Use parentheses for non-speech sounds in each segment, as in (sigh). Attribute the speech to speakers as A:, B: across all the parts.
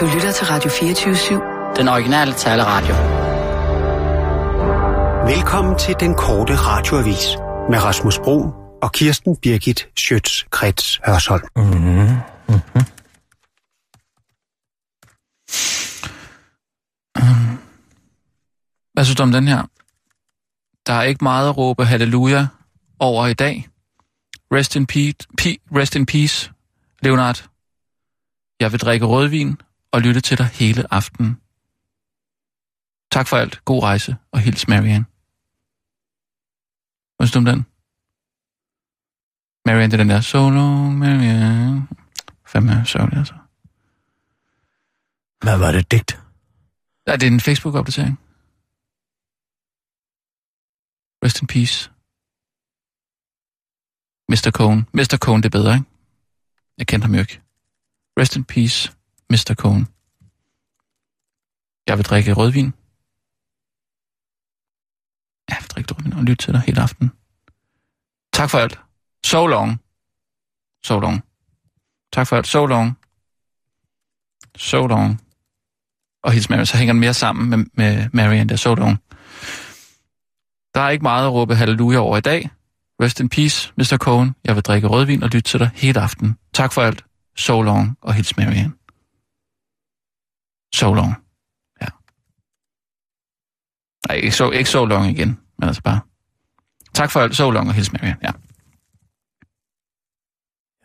A: Du lytter til Radio 24-7.
B: Den originale taleradio.
C: Velkommen til den korte radioavis med Rasmus Bro og Kirsten Birgit Schøtz-Krets Hørsholm. Mm-hmm. Mm-hmm.
D: Hvad synes du om den her? Der er ikke meget at råbe halleluja over i dag. Rest in, peace, rest in peace, Leonard. Jeg vil drikke rødvin og lytte til dig hele aftenen. Tak for alt. God rejse og hils Marianne. Hvad synes du om den? Marianne, det er den der. So long, Marianne. Fandme sørgelig, altså.
E: Hvad var det digt?
D: Ja, det er en Facebook-opdatering. Rest in peace. Mr. Cohn. Mr. Cohn, det er bedre, ikke? Jeg kendte ham jo ikke. Rest in peace, Mr. Cohn. Jeg vil drikke rødvin. Jeg vil drikke rødvin og lytte til dig hele aften. Tak for alt. So long. So long. Tak for alt. So long. So long. Og hils Mary, så hænger den mere sammen med, med Mary end der. So long. Der er ikke meget at råbe halleluja over i dag. Rest in peace, Mr. Cohen. Jeg vil drikke rødvin og lytte til dig hele aften. Tak for alt. So long og hils Marianne. So long. Ja. Nej, ikke so, ikke so long igen, men altså bare. Tak for alt. So long og hils Marianne. Ja.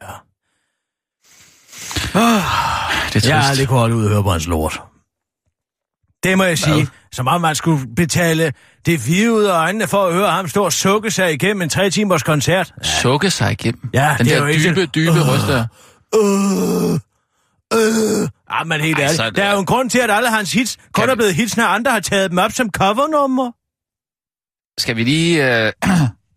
E: Ja.
D: Det er trist.
E: Jeg har aldrig kunnet holde ud og høre på hans lort. Det må jeg sige.
D: Hvad?
E: Som om man skulle betale det hvide ud af øjnene for at høre ham stå og sukke sig igennem en tre timers koncert.
D: Sukke sig igennem.
E: Ja,
D: Den
E: det er
D: der
E: jo ikke-
D: dybe, dybe
E: Åh.
D: røst der.
E: Øh, øh. Ah, men helt ærligt.
D: så-
E: Der er jo en grund til, at alle hans hits kun er blevet hits, når andre har taget dem op som covernummer.
D: Skal vi lige øh, (clears throat)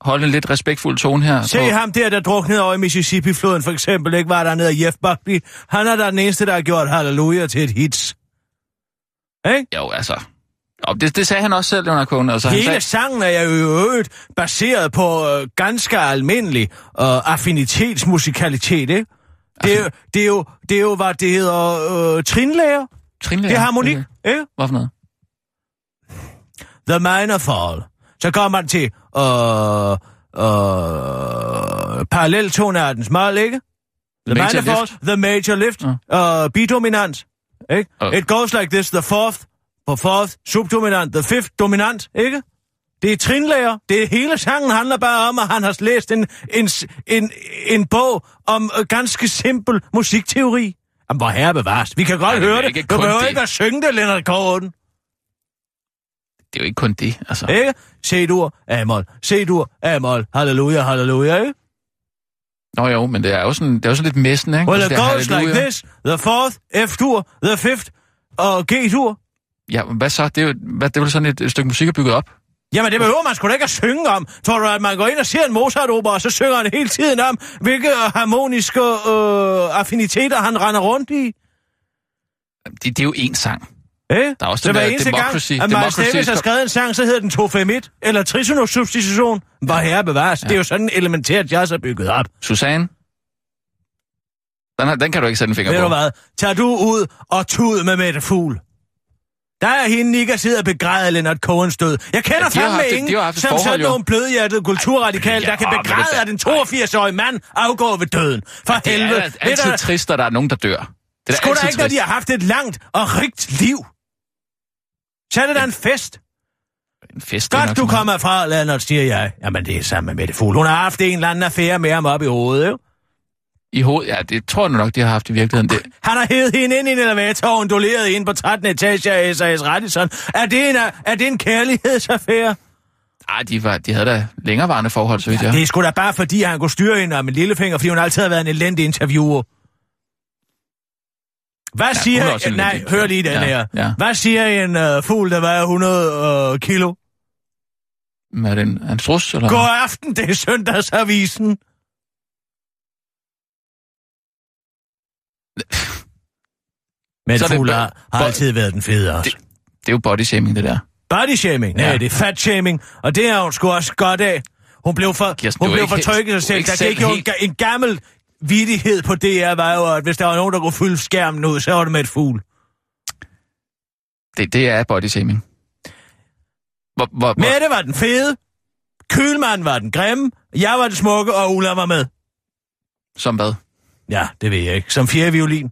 D: holde en lidt respektfuld tone her?
E: Se
D: på-
E: ham der, der druknede over i Mississippi-floden, for eksempel, ikke var der nede af Jeff Buckley. Han er da den eneste, der har gjort Halleluja til et hits. Ikke?
D: Jo, altså. Jo, det, det sagde han også selv, Leonard Cohen. Altså, han
E: Hele
D: sagde,
E: sangen er jo øvrigt baseret på øh, ganske almindelig øh, affinitetsmusikalitet, ikke? Det er, jo, det, er jo, det er jo, hvad det hedder, øh, trinlærer.
D: Trinlærer.
E: Det er harmonik,
D: Okay.
E: ikke?
D: Hvad for noget?
E: The minor fall. Så kommer man til øh, øh, paralleltonartens mål, ikke? The
D: Major
E: minor fall, the major lift, uh, B-dominant, ikke?
D: Uh.
E: It goes like this, the fourth, på fourth, subdominant, the fifth, dominant, ikke? Det er trinlærer. Det er hele sangen handler bare om, at han har læst en, en, en, en bog om uh, ganske simpel musikteori. Jamen, hvor herre bevares. Vi kan godt
D: Ej, det er
E: høre det.
D: ikke
E: Du behøver
D: det.
E: ikke at synge det, Leonard Cohen.
D: Det er jo ikke kun det, altså.
E: Ikke? C-dur, A-mol, C-dur, A-mol, halleluja, halleluja, ikke?
D: Nå jo, men det er jo sådan, det er jo sådan lidt messen, ikke?
E: Well,
D: Altså,
E: it
D: det
E: goes like this, the fourth, F-dur, the fifth, og G-dur.
D: Ja, men hvad så? Det er jo hvad, det er sådan et, et stykke musik, er bygget op.
E: Jamen, det behøver man sgu da ikke at synge om. Tror du, at man går ind og ser en Mozart-opera, og så synger han hele tiden om, hvilke harmoniske øh, affiniteter han render rundt i?
D: Det, det er jo én sang.
E: Eh?
D: Der er også
E: så
D: den der
E: eneste
D: democracy-
E: gang, at Miles Davis har skrevet en sang, så hedder den 251, eller trisonosubstitution. Hvor herre bevares. Ja. Det er jo sådan elementært, jazz er bygget op.
D: Susanne? Den, her, den kan du ikke sætte en finger
E: Ved
D: på.
E: du hvad? Tag du ud og tud med Mette Fugl. Der er hende, ikke at sidde og begræde Leonard Cohens død. Jeg kender
D: Ja,
E: ja, fandme
D: haft
E: ingen,
D: haft
E: som
D: forhold,
E: sådan nogle blødhjertede kulturradikale,
D: Ja,
E: der kan
D: det
E: begræde,
D: er-
E: at en 82-årig mand afgår ved døden. For
D: Det
E: helvede.
D: er
E: Ved du
D: altid
E: hvad?
D: trist, at der er nogen, der dør. Det er
E: Skulle
D: altid
E: ikke, når de har haft et langt og rigt liv. Så er det da en fest.
D: En fest, det er
E: Godt, du kommer fra, Leonard, siger jeg. Jamen, det er sammen med Mette Fugl. Hun har haft en eller anden affære med ham op i hovedet, jo.
D: I hovedet, ja, det tror jeg nok, de har haft i virkeligheden. Det,
E: Han har hævet hende ind i en elevator og onduleret ind på 13. etage af SAS Radisson. Er det en, er det en kærlighedsaffære?
D: ej, de, var, de havde da længerevarende forhold, så vidt jeg.
E: Det er sgu da bare fordi, han kunne styre hende om en lillefinger, fordi hun altid har været en elendig interviewer. Hvad
D: er
E: siger...
D: en
E: nej, hør lige den
D: ja,
E: her.
D: ja.
E: Hvad siger en uh, fugl, der vejer 100 uh, kilo?
D: Men er det en, en strus, eller?
E: God aften, det er søndagsavisen. Men
D: Så er det
E: fugl
D: bo-
E: har, har altid været den fede også.
D: Det- Det er jo body shaming, det der.
E: Body shaming? Nej,
D: Ja.
E: det er fat shaming, og det er hun sgu også godt af. Hun blev for,
D: Kirsten,
E: hun blev for trykket sig selv. Der gik jo en,
D: helt-
E: en gammel vidighed på DR, var jo, at hvis der var nogen, der kunne fylde skærmen ud, så var det med et fugl.
D: Det, det er body shaming. Hvor, hvor, hvor,
E: Mette var den fede, Kølmand var den grimme, jeg var den smukke, og Ulla var med.
D: som hvad?
E: Ja, det ved jeg ikke. Som fjerde violin.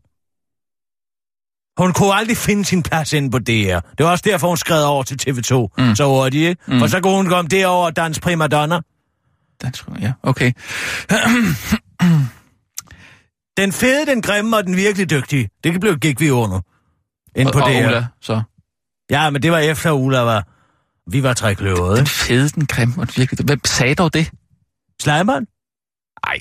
E: Hun kunne aldrig finde sin plads inde på DR. Det var også derfor, hun skred over til TV2. Mm. Så hurtigt, ikke? Mm. For så kunne hun komme derover og danse primadonna.
D: Dansk, ja, okay. (clears throat)
E: Den fede, den grimme og den virkelig dygtige. Det blev gik vi under. Ind på
D: og, og
E: DR.
D: Ulla, så.
E: Ja, men det var efter Ulla var... Vi var tre kløvede,
D: Den fede, den grimme, og den virkelig... Hvem sagde dog det?
E: Slejmeren?
D: Ej.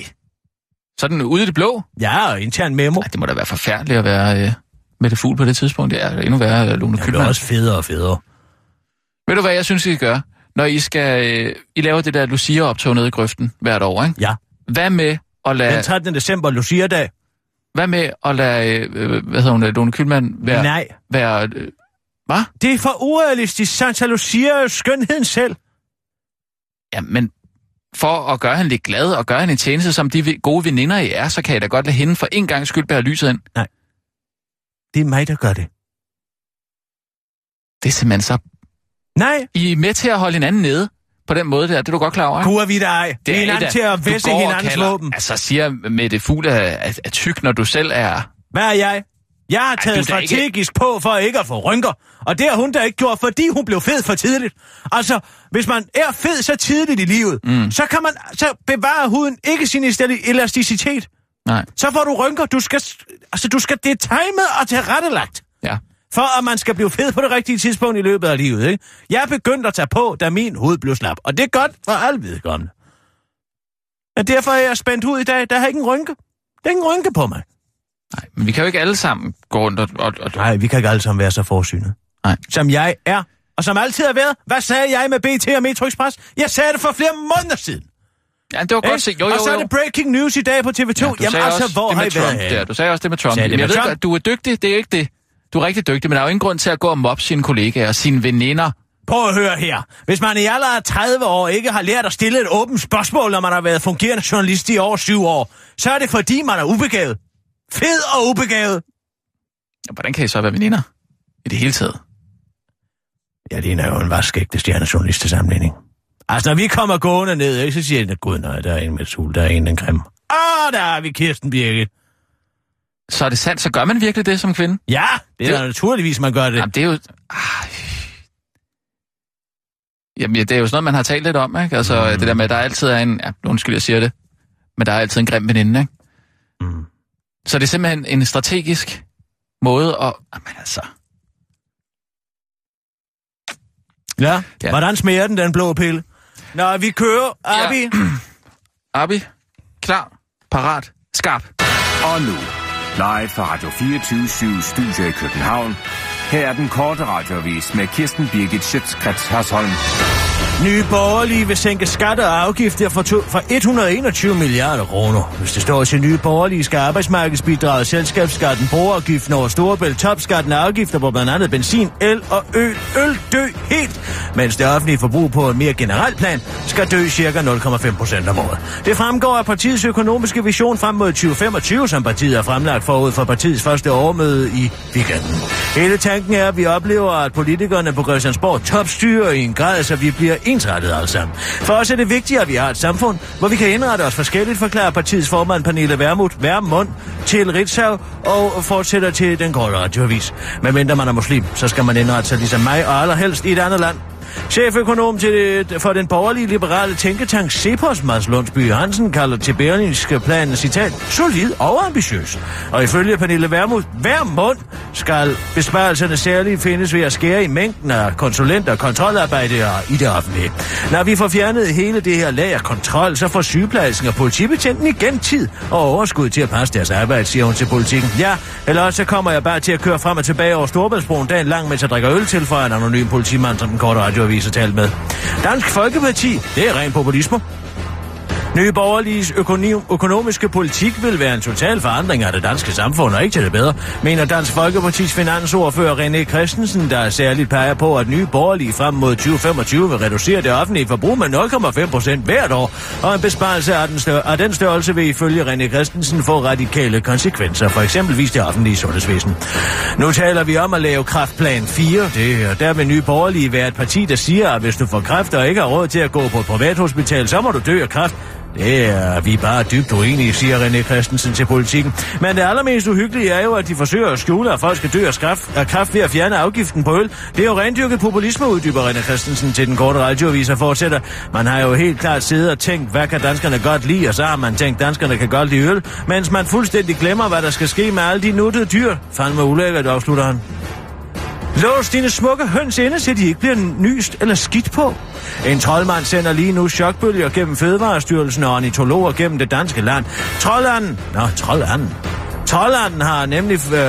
D: Sådan ude i det blå?
E: Ja, og intern memo.
D: Ej, det må da være forfærdeligt at være øh, med det fugl på det tidspunkt. Det er endnu værre, øh, Lone
E: Det blev
D: Kylman.
E: også federe og federe.
D: Ved du, hvad jeg synes, I skal gøre? Når I skal... Øh, I laver det der Lucia-optog nede i grøften hvert år, ikke?
E: Ja.
D: Hvad med at lade...
E: Den 13. december, Lucia-dag.
D: Hvad med at lade, øh, hvad hedder hun, Lone Kylman være...
E: Nej.
D: være øh, hvad?
E: Det er for urealistisk. Santa Lucia er skønheden selv.
D: Ja, men for at gøre hende lidt glad og gøre hende en tjeneste, som de gode veninder I er, så kan jeg da godt lade hende for en gang skyld bære lyset ind.
E: Det er mig, der gør det.
D: Det er simpelthen så...
E: Nej,
D: I er med til at holde hinanden nede på den måde der. Det er du godt klar over,
E: kurer vi dig ej. Det er hinanden til at væsse hinandens våben.
D: Altså siger med det fugle er, er, er tyk, når du selv er...
E: Hvad er jeg? Jeg har taget
D: da ikke-
E: strategisk på for ikke at få rynker. Og det har hun da ikke gjort, fordi hun blev fed for tidligt. Altså, hvis man er fed så tidligt i livet, mm. så kan man så bevarer huden ikke sin elasti- elasticitet.
D: Nej,
E: Så får du rynker. Du skal, altså, du skal, det er timet og tilrettelagt.
D: ja.
E: For at man skal blive fed på det rigtige tidspunkt i løbet af livet, ikke? Jeg er begyndt at tage på, da min hud blev slap. Og det er godt for alle vedkommende. Men derfor er jeg spændt ud i dag. Der har ikke en rynke. Der er ingen rynke på mig.
D: Nej, men vi kan jo ikke alle sammen gå rundt og... og, og
E: Nej, vi kan ikke alle sammen være så forsynet.
D: Nej.
E: Som jeg er. Og som altid har været. Hvad sagde jeg med BT og Metro Express? Jeg sagde det for flere måneder siden.
D: ja, det var godt set. Jo, jo,
E: og så er
D: jo.
E: det breaking news i dag på TV2.
D: Ja,
E: Jamen altså, hvor
D: det
E: har I været
D: Trump der. Du sagde også det med Trump.
E: Sagde det med
D: jeg ved
E: Trump?
D: godt, du er dygtig. Det er jo ikke det. Du er rigtig dygtig, men der er jo ingen grund til at gå og mobbe sine kollegaer og sine veninder.
E: Prøv at høre her. Hvis man i alder af 30 år ikke har lært at stille et åbent spørgsmål, når man har været fungerende journalist i over syv år, så er det fordi, man er ubegavet. Fed og ubegavet.
D: Hvordan kan I så være veninder? I det hele taget.
E: Ja, det er jo en vaskægte stjernejournalist til sammenligning. Altså, når vi kommer gående ned, ikke, så siger jeg, gud nej, der er en med sul, der er en den grim. Ah, der har vi Kirsten Birgit.
D: Så er det sandt, så gør man virkelig det som kvinde?
E: Ja, det er
D: Det-
E: da naturligvis, man gør det.
D: Jamen, det er jo... Ej. Jamen, ja, det er jo sådan noget, man har talt lidt om, ikke? Altså, mm. det der med, at der altid er en... Ja, undskyld, jeg siger det. Men der er altid en grim veninde, ikke?
E: Mm.
D: Så det er simpelthen en strategisk måde at... Jamen, altså...
E: Ja.
D: Ja.
E: Hvordan smager den, den blå pille? Nå, vi kører, Abi. Ja.
D: Abi, (clears throat) klar, parat, skarp.
B: Og nu, live fra Radio 24 Studio i København. Her er den korte radiovis med Kirsten Birgit Schøtzgrads Hasholm.
E: Nye borgerlige vil sænke skatter og afgifter for, to, for 121 milliarder kroner. Hvis det står til nye borgerlige, skal arbejdsmarkedsbidraget, selskabsskatten, brugerafgiften over Storebælt, topskatten og afgifter på blandt andet benzin, el og øl, øl dø helt, mens det offentlige forbrug på et mere generelt plan skal dø ca. 0,5 procent om året. Det fremgår af partiets økonomiske vision frem mod 2025, som partiet har fremlagt forud for partiets første årmøde i weekenden. Hele tanken er, at vi oplever, at politikerne på Christiansborg topstyrer i en grad, så vi bliver ensrettet altså. For os er det vigtigt, at vi har et samfund, hvor vi kan indrette os forskelligt, forklarer partiets formand Pernille Vermut Værmund til Ritzau og fortsætter til den korte radioavis. Men mindre man er muslim, så skal man indrette sig ligesom mig og allerhelst i et andet land. Cheføkonom til for den borgerlige liberale tænketank Cepos Mads Lundsby Hansen kalder til Berlingske planen, citat, solid og ambitiøs. Og ifølge Pernille Vermund, hver mund skal besparelserne særligt findes ved at skære i mængden af konsulenter og kontrolarbejdere i det offentlige. Når vi får fjernet hele det her lag af kontrol, så får sygeplejersken og politibetjenten igen tid og overskud til at passe deres arbejde, siger hun til politikken. Ja, eller også så kommer jeg bare til at køre frem og tilbage over Storbæltsbroen dagen lang, mens jeg drikker øl til, for en anonym politimand, som den korte radioavis har talt med. Dansk Folkeparti, det er ren populisme. Nye borgerliges økonom- økonomiske politik vil være en total forandring af det danske samfund, og ikke til det bedre, mener Dansk Folkepartis finansordfører René Christensen, der særligt peger på, at nye borgerlige frem mod 2025 vil reducere det offentlige forbrug med 0,5 procent hvert år, og en besparelse af den, stør- af den størrelse vil ifølge René Christensen få radikale konsekvenser, for eksempelvis det offentlige sundhedsvæsen. Nu taler vi om at lave kraftplan 4. Det, her. der vil nye borgerlige være et parti, der siger, at hvis du får kræft og ikke har råd til at gå på et privathospital, så må du dø af kræft. Det er vi er bare dybt uenige, siger René Christensen til politikken. Men det allermest uhyggelige er jo, at de forsøger at skjule, at folk skal dø af kraft, af kraft ved at fjerne afgiften på øl. Det er jo rendyrket populisme, uddyber René Christensen til den korte radioavis og fortsætter. Man har jo helt klart siddet og tænkt, hvad kan danskerne godt lide, og så har man tænkt, danskerne kan godt lide øl, mens man fuldstændig glemmer, hvad der skal ske med alle de nuttede dyr. Fandme ulækkert, afslutter han. Lås dine smukke høns inde, så de ikke bliver nyst eller skidt på. En troldmand sender lige nu chokbølger gennem Fødevarestyrelsen og ornitologer gennem det danske land. Trollanden, nå, trollanden, Troldanden har nemlig, øh,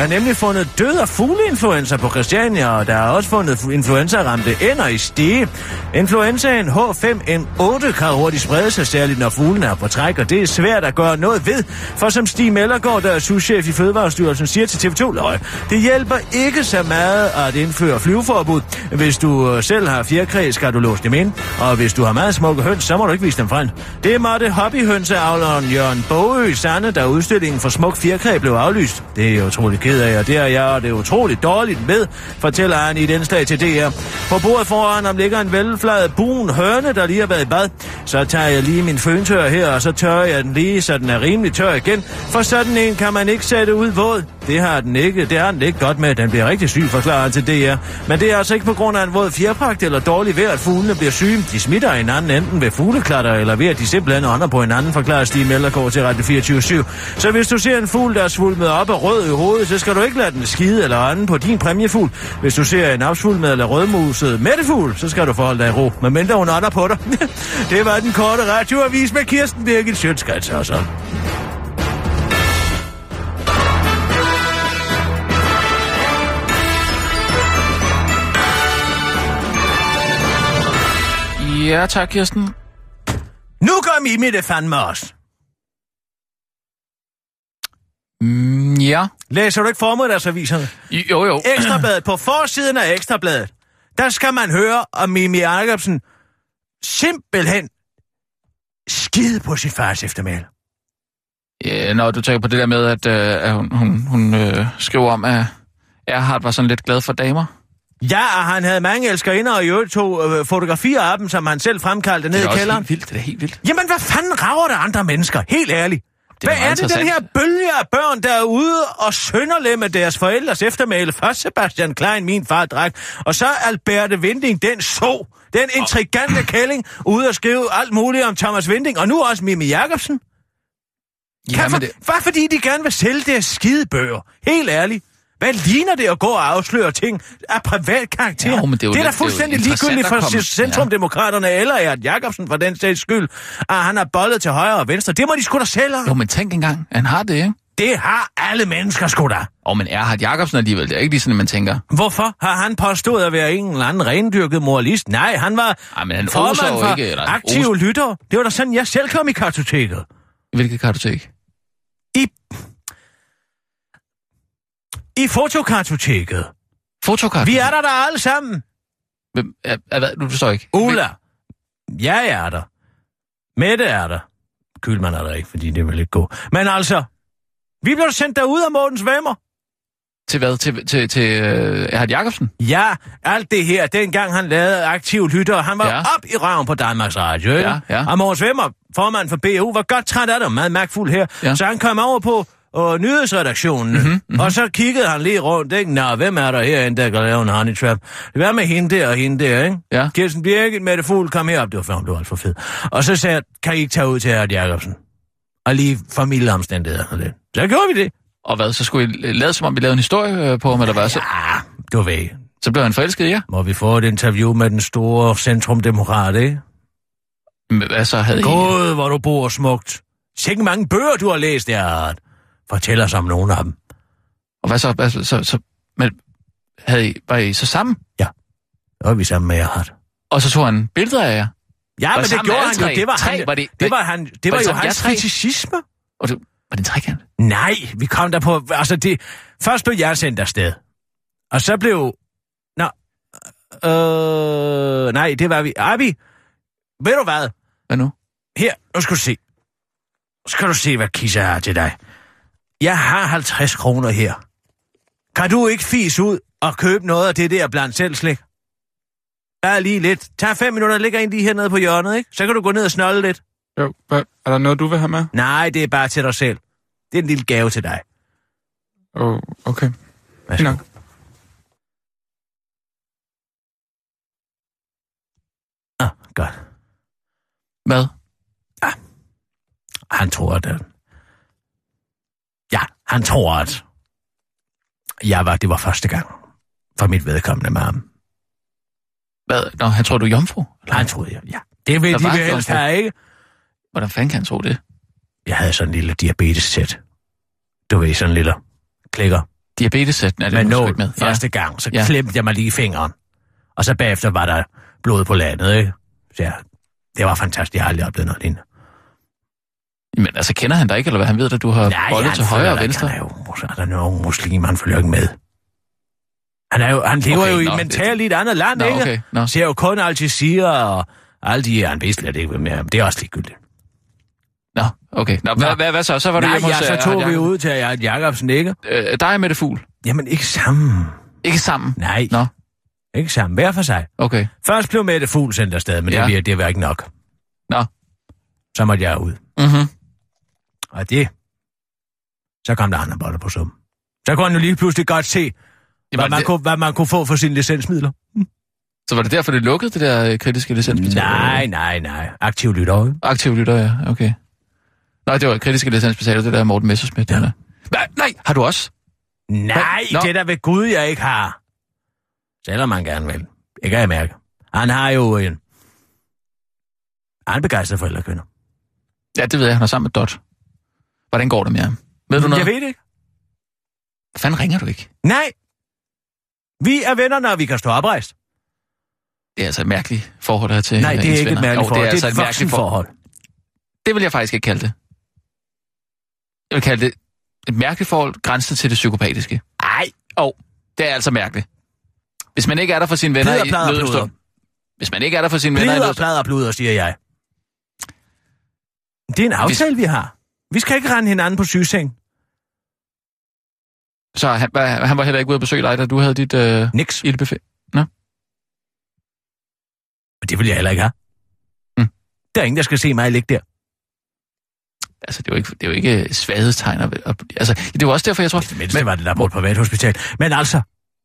E: er nemlig fundet død af fugleinfluenza på Christiania, og der er også fundet influenza-ramte ender i stige. Influenzaen H5N8 kan hurtigt sprede sig, særligt når fuglen er på træk, og det er svært at gøre noget ved. For som Stig Mellergaard, der er souschef i Fødevarestyrelsen, siger til TV2 Løg, det hjælper ikke så meget at indføre flyveforbud. Hvis du øh, selv har fjerkræ, skal du låse dem ind, og hvis du har meget smukke høns, så må du ikke vise dem frem. Det måtte hobbyhønseavleren Jørgen Bogø sande, da udstillingen for smuk fjerkræ blev aflyst. Det er jeg utrolig ked af, og det er jeg, og det er utroligt dårligt med, fortæller han i den dag til DR. På bordet foran ham ligger en velfladet bun høne, der lige har været i bad. Så tager jeg lige min føntør her, og så tørrer jeg den lige, så den er rimelig tør igen. For sådan en kan man ikke sætte ud våd. Det har den ikke. Det har den ikke godt med. Den bliver rigtig syg, forklarer han til DR. Men det er altså ikke på grund af en våd fjerpragt eller dårlig vejr, at fuglene bliver syge. De smitter hinanden enten ved fugleklatter eller ved, at de simpelthen ånder på hinanden, forklarer Stig Mellergaard til Radio 24 Så hvis du ser en fugl, der er svulmet op og rød i hovedet, så skal du ikke lade den skide eller ånde på din præmiefugl. Hvis du ser en opsvulmet eller rødmuset mættefugl, så skal du forholde dig i ro. Men mindre hun ånder på dig. (laughs) det var den korte radioavis med Kirsten Birgit Sjøtskrets og så.
D: Ja, tak, Kirsten.
E: Nu gør Mimi det fandme også.
D: Mm, ja.
E: Læser du ikke formiddagsaviserne?
D: Jo, jo.
E: Ekstrabladet på forsiden af Ekstrabladet. Der skal man høre om Mimi Jacobsen simpelthen skide på sit fars eftermæl.
D: Ja, når du tænker på det der med, at, øh, at hun, hun, hun øh, skriver om, at Erhard var sådan lidt glad for damer.
E: Ja, og han havde mange elskerinder, og i øvrigt tog øh, fotografier af dem, som han selv fremkaldte ned
D: Det
E: i
D: er også
E: kælderen.
D: helt vildt. Det er helt vildt.
E: Jamen, hvad fanden rager det andre mennesker? Helt ærligt.
D: Det er
E: Hvad er
D: meget
E: det, den her bølge af børn, der er ude og sønderlemme deres forældres eftermæle? Først Sebastian Klein, min far drak, og så Alberte Vinding, den så, den intrigante (clears throat) kælling, ude og skrive alt muligt om Thomas Vinding, og nu også Mimi Jacobsen.
D: Ja,
E: Kan for,
D: men det,
E: Bare fordi de gerne vil sælge deres skide bøger. Helt ærligt. Hvad ligner det at gå og afsløre ting af privat karakter?
D: Jo, men det er jo
E: det er da
D: lidt- det er jo
E: fuldstændig ligegyldigt
D: at
E: for Centrumdemokraterne eller Erd Jacobsen for den sags skyld, at han har bollet til højre og venstre. Det må de sgu da selv
D: jo, men tænk engang, han har det, ikke?
E: Det har alle mennesker sgu da.
D: Og men Erhard Jacobsen alligevel, det er ikke lige sådan, at man tænker,
E: Hvorfor har han påstået at være en eller anden rendyrket moralist? Nej, han var
D: Ej, men han
E: formand
D: jo
E: for
D: ikke, eller
E: aktive
D: oser-
E: lytter. Det var da sådan, jeg selv kom i kartoteket.
D: hvilket kartotek?
E: I, I fotokartoteket.
D: Fotokartotek?
E: Vi er der der alle sammen.
D: Hvem, er, er, du forstår ikke.
E: Ulla. Jeg er der. Mette er der. Kylman er der ikke, fordi det vil ikke gå. Men altså, vi blev sendt derud af Mortens Vemmer.
D: Til hvad? Til, til, til uh, Erhard Jacobsen?
E: Ja, alt det her, dengang han lavede aktiv lytter, han var
D: Ja.
E: op i røven på Danmarks Radio, ikke?
D: Ja, ja.
E: Og Mogens Vemmer, formand for BU, var godt træt af det, meget magtfuld her.
D: Ja.
E: Så han kom over på øh, nyhedsredaktionen, mm-hmm, mm-hmm. og så kiggede han lige rundt, ikke? Nå, hvem er der herinde, der kan lave en honey trap? Hvad med hende der og hende der, ikke?
D: Ja.
E: Kirsten Birgit, Mette Fugl, kom herop. Det var før, hun blev alt for fed. Og så sagde jeg, kan I ikke tage ud til Erd Jacobsen? Og lige familieomstændigheder og lidt. Så gjorde vi det.
D: Og hvad, så skulle I lade som om, vi lavede en historie øh, på ham, eller hvad? Så,
E: Ja, du ved.
D: så blev han forelsket i jer?
E: Må vi få et interview med den store centrumdemokrat, ikke?
D: Men Hvad så havde I?
E: God, hvor du bor smukt. Sikke mange bøger, du har læst, Erhard. Fortæl os om nogle af dem.
D: Og hvad så? Hvad, så, så, så men, havde I, var I så sammen?
E: Så er vi sammen med Erhard.
D: Og så tog han billeder af jer?
E: Ja,
D: Var
E: men det gjorde han jo. Det var,
D: Tre?
E: han,
D: Var det-
E: det var, han, det var,
D: det
E: jo hans
D: tre?
E: fetishisme.
D: Og det, var det en trekant?
E: Nej, vi kom der på... Altså, det... Først blev jeg sendt afsted. Og så blev... Nå... Øh... Nej, det var vi... Abi, ved du hvad?
D: Hvad nu?
E: Her, nu skal du se. Nu skal du se, hvad Kisse har til dig. Jeg har 50 kroner her. Kan du ikke fis ud og købe noget af det der blandt selv slik? Der er lige lidt. Tag fem minutter, ligger en lige hernede på hjørnet, ikke? Så kan du gå ned og snolde lidt.
F: Jo, er der noget, du vil have med?
E: Nej, det er bare til dig selv. Det er en lille gave til dig.
F: Åh, oh, okay.
E: Værsgo.
F: Nok.
E: Ah, godt.
D: Hvad?
E: Han tror, at... han tror, at... Jeg var, det var første gang for mit vedkommende med ham.
D: Hvad? Nå, han tror, du er jomfru? Eller?
E: Han troede, jeg, ja. Det vil
D: Der
E: de
D: var ikke
E: helst
D: jomfru.
E: have, ikke?
D: Hvordan fanden kan han tro det?
E: Jeg havde sådan en lille diabetes-sæt. Du ved, sådan en lille klikker.
D: Diabetesætten er det,
E: Med
D: du skal med.
E: Første gang, så
D: Ja.
E: klemte jeg mig lige i fingeren. Og så bagefter var der blod på landet, ikke? Så ja, det var fantastisk. Jeg har aldrig oplevet noget lignende.
D: Men altså, kender han dig ikke, eller hvad? Han ved, at du har bollet
E: han
D: til højre og venstre.
E: Han er jo så er der nogen muslim, han følger ikke med. Han, er jo, han lever
D: Okay,
E: jo i
D: nå,
E: mentalt i et andet land,
D: Nå,
E: ikke?
D: okay.
E: Ser jo kun Al Jazeera og alle de, han ved slet ikke, er. Det er også ligegyldigt.
D: Nå, okay. Nå, hvad, hvad, hvad så? Så var du
E: Nej,
D: hjemme
E: ja,
D: hos...
E: så
D: øh,
E: tog vi
D: Jacob.
E: ud til Art Jacobsen, ikke?
D: Øh, dig med det fugl.
E: Jamen, ikke sammen.
D: Ikke sammen.
E: Nej,
D: Nå,
E: ikke sammen. Hver for sig.
D: okay.
E: Først blev Mette Fugl sendt afsted, men
D: Ja.
E: det, var, det var ikke nok.
D: Nå.
E: Så måtte jeg ud.
D: Mhm.
E: Og det... Så kom der andre boller på sum. Så kunne han jo lige pludselig godt se,
D: Jamen,
E: hvad man,
D: det,
E: kunne, hvad man kunne få for sine licensmidler.
D: Så var det derfor, det lukkede, det der øh, kritiske licensbetaler?
E: Nej, nej, nej. Aktiv lytter.
D: Aktiv lytter, ja. Okay. Nej, det var kritiske licensbetaler, det der Morten Messerschmidt. Ja. Nej, nej, har du også?
E: Nej,
D: Nå.
E: det er der ved Gud, jeg ikke har. Selvom man gerne vil. Det kan jeg mærke. Han har jo en... Han er begejstret forældrekønner.
D: Ja, det ved jeg. Han er sammen med Dot. Hvordan går det med ham? Ved du noget?
E: Jeg ved det ikke.
D: Fanden ringer du ikke?
E: Nej. Vi er venner, når vi kan stå oprejst.
D: Det er altså et mærkeligt forhold her til
E: Nej, det er ikke et
D: venner.
E: mærkeligt
D: Jo,
E: forhold. Det er,
D: altså
E: et voksen forhold.
D: Det vil jeg faktisk ikke kalde det. Jeg vil kalde det et mærkeligt forhold, grænset til det psykopatiske.
E: Nej.
D: Og det er altså mærkeligt. Hvis man ikke er der for sine venner
E: Plider,
D: i
E: plader,
D: nødens
E: bluder.
D: stund. Hvis man ikke er der for sine venner i nødens
E: plader, bluder, siger jeg. Det er en aftale, vi har. Vi skal ikke rende hinanden på sygeseng.
D: Så han, var- han var heller ikke ude at besøge dig, da du havde dit øh,
E: Niks.
D: ildbuffet.
E: Og det vil jeg heller ikke have.
D: Mm.
E: Der er ingen, der skal se mig ligge der.
D: Altså, det er jo ikke, det er jo ikke svaghedstegn. at- at- Altså, det var også derfor, jeg tror...
E: Det mindste var det der på et privathospital. Men altså,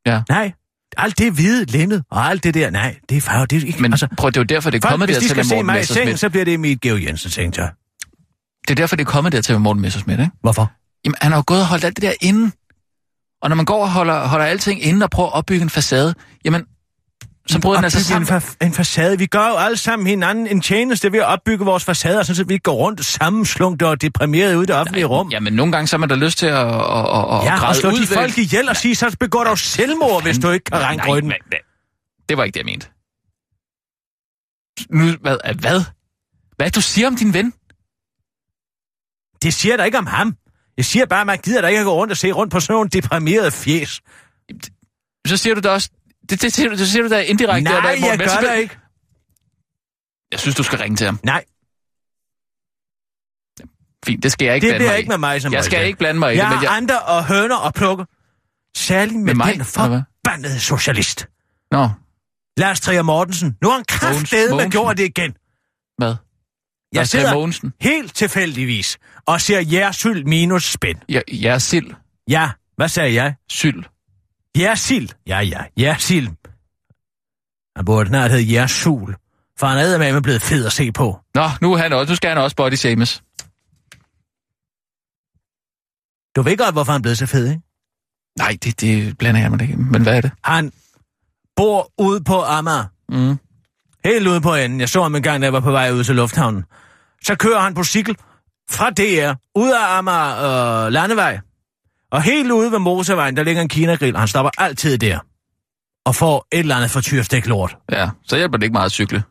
D: Ja.
E: nej. Alt det hvide lemmet og alt det der, nej, det er farve, det er ikke...
D: Men
E: altså,
D: prøv, det er jo derfor, det er kommet
E: hvis
D: der
E: de
D: til
E: skal
D: med
E: se
D: Morten
E: mig i seng, så bliver det Emil Geo Jensen, jeg.
D: Det er derfor, det er kommet der til med Morten Messerschmidt, ikke?
E: Hvorfor?
D: Jamen, han har jo gået og holdt alt det der inde. Og når man går og holder, holder alting inde og prøver at opbygge en facade, jamen, så bryder den altså sammen.
E: En, fa- en facade. Vi gør jo alle sammen hinanden en tjeneste ved at opbygge vores facader, så vi ikke går rundt sammenslungt og deprimeret ude i det offentlige rum.
D: Jamen, nogle gange så har man da lyst til at, at, at, at
E: Ja, og slå
D: ud
E: de folk ihjel og sige, så begår du selvmord, hvis du ikke kan
D: nej, nej. Det var ikke det, jeg mente. Nu, hvad? Hvad? Hvad du siger om din ven?
E: Det siger jeg da ikke om ham. Jeg siger bare, at man gider da ikke at gå rundt og se rundt på sådan nogle deprimerede fjes.
D: Så siger du da også... Det, det, siger, du, det siger du da indirekte.
E: Nej,
D: der, der,
E: jeg gør det ikke.
D: Jeg synes, du skal ringe til ham.
E: Nej,
D: Fint, det skal jeg ikke
E: det
D: blande
E: bliver
D: mig
E: ikke
D: i.
E: med mig som
D: Jeg skal ikke blande mig i
E: Jeg
D: det, men jeg...
E: andre og høner og plukker. Særligt med,
D: Med mig,
E: den forbandede socialist.
D: Nå,
E: Lars Trier Mortensen. Nu har han kraftedeme gjort det igen.
D: hvad?
E: Jeg sidder
D: Mogensen.
E: helt tilfældigvis og ser jærsyld minus spænd.
D: Ja, jeg er sild.
E: Ja, hvad sagde jeg?
D: Syld.
E: Jærsild. Ja, ja, jærsild. Han burde snart hedde jærsul. For han er med blevet fed at se på.
D: Nå, nu, er han også, nu skal han også body shames.
E: Du ved godt, hvorfor han er blevet så fed, ikke?
D: Nej, det, det blander jeg mig ikke. Men hvad er det?
E: Han bor ude på Amager.
D: Mm.
E: Helt ude på enden. Jeg så ham en gang, da jeg var på vej ud til lufthavnen. Så kører han på cykel fra DR, ud af Amager øh, Landevej. Og helt ude ved motorvejen, der ligger en kinagrill. Han stopper altid der. Og får et eller andet for tyrstik lort.
D: Ja, så hjælper det ikke meget at cykle.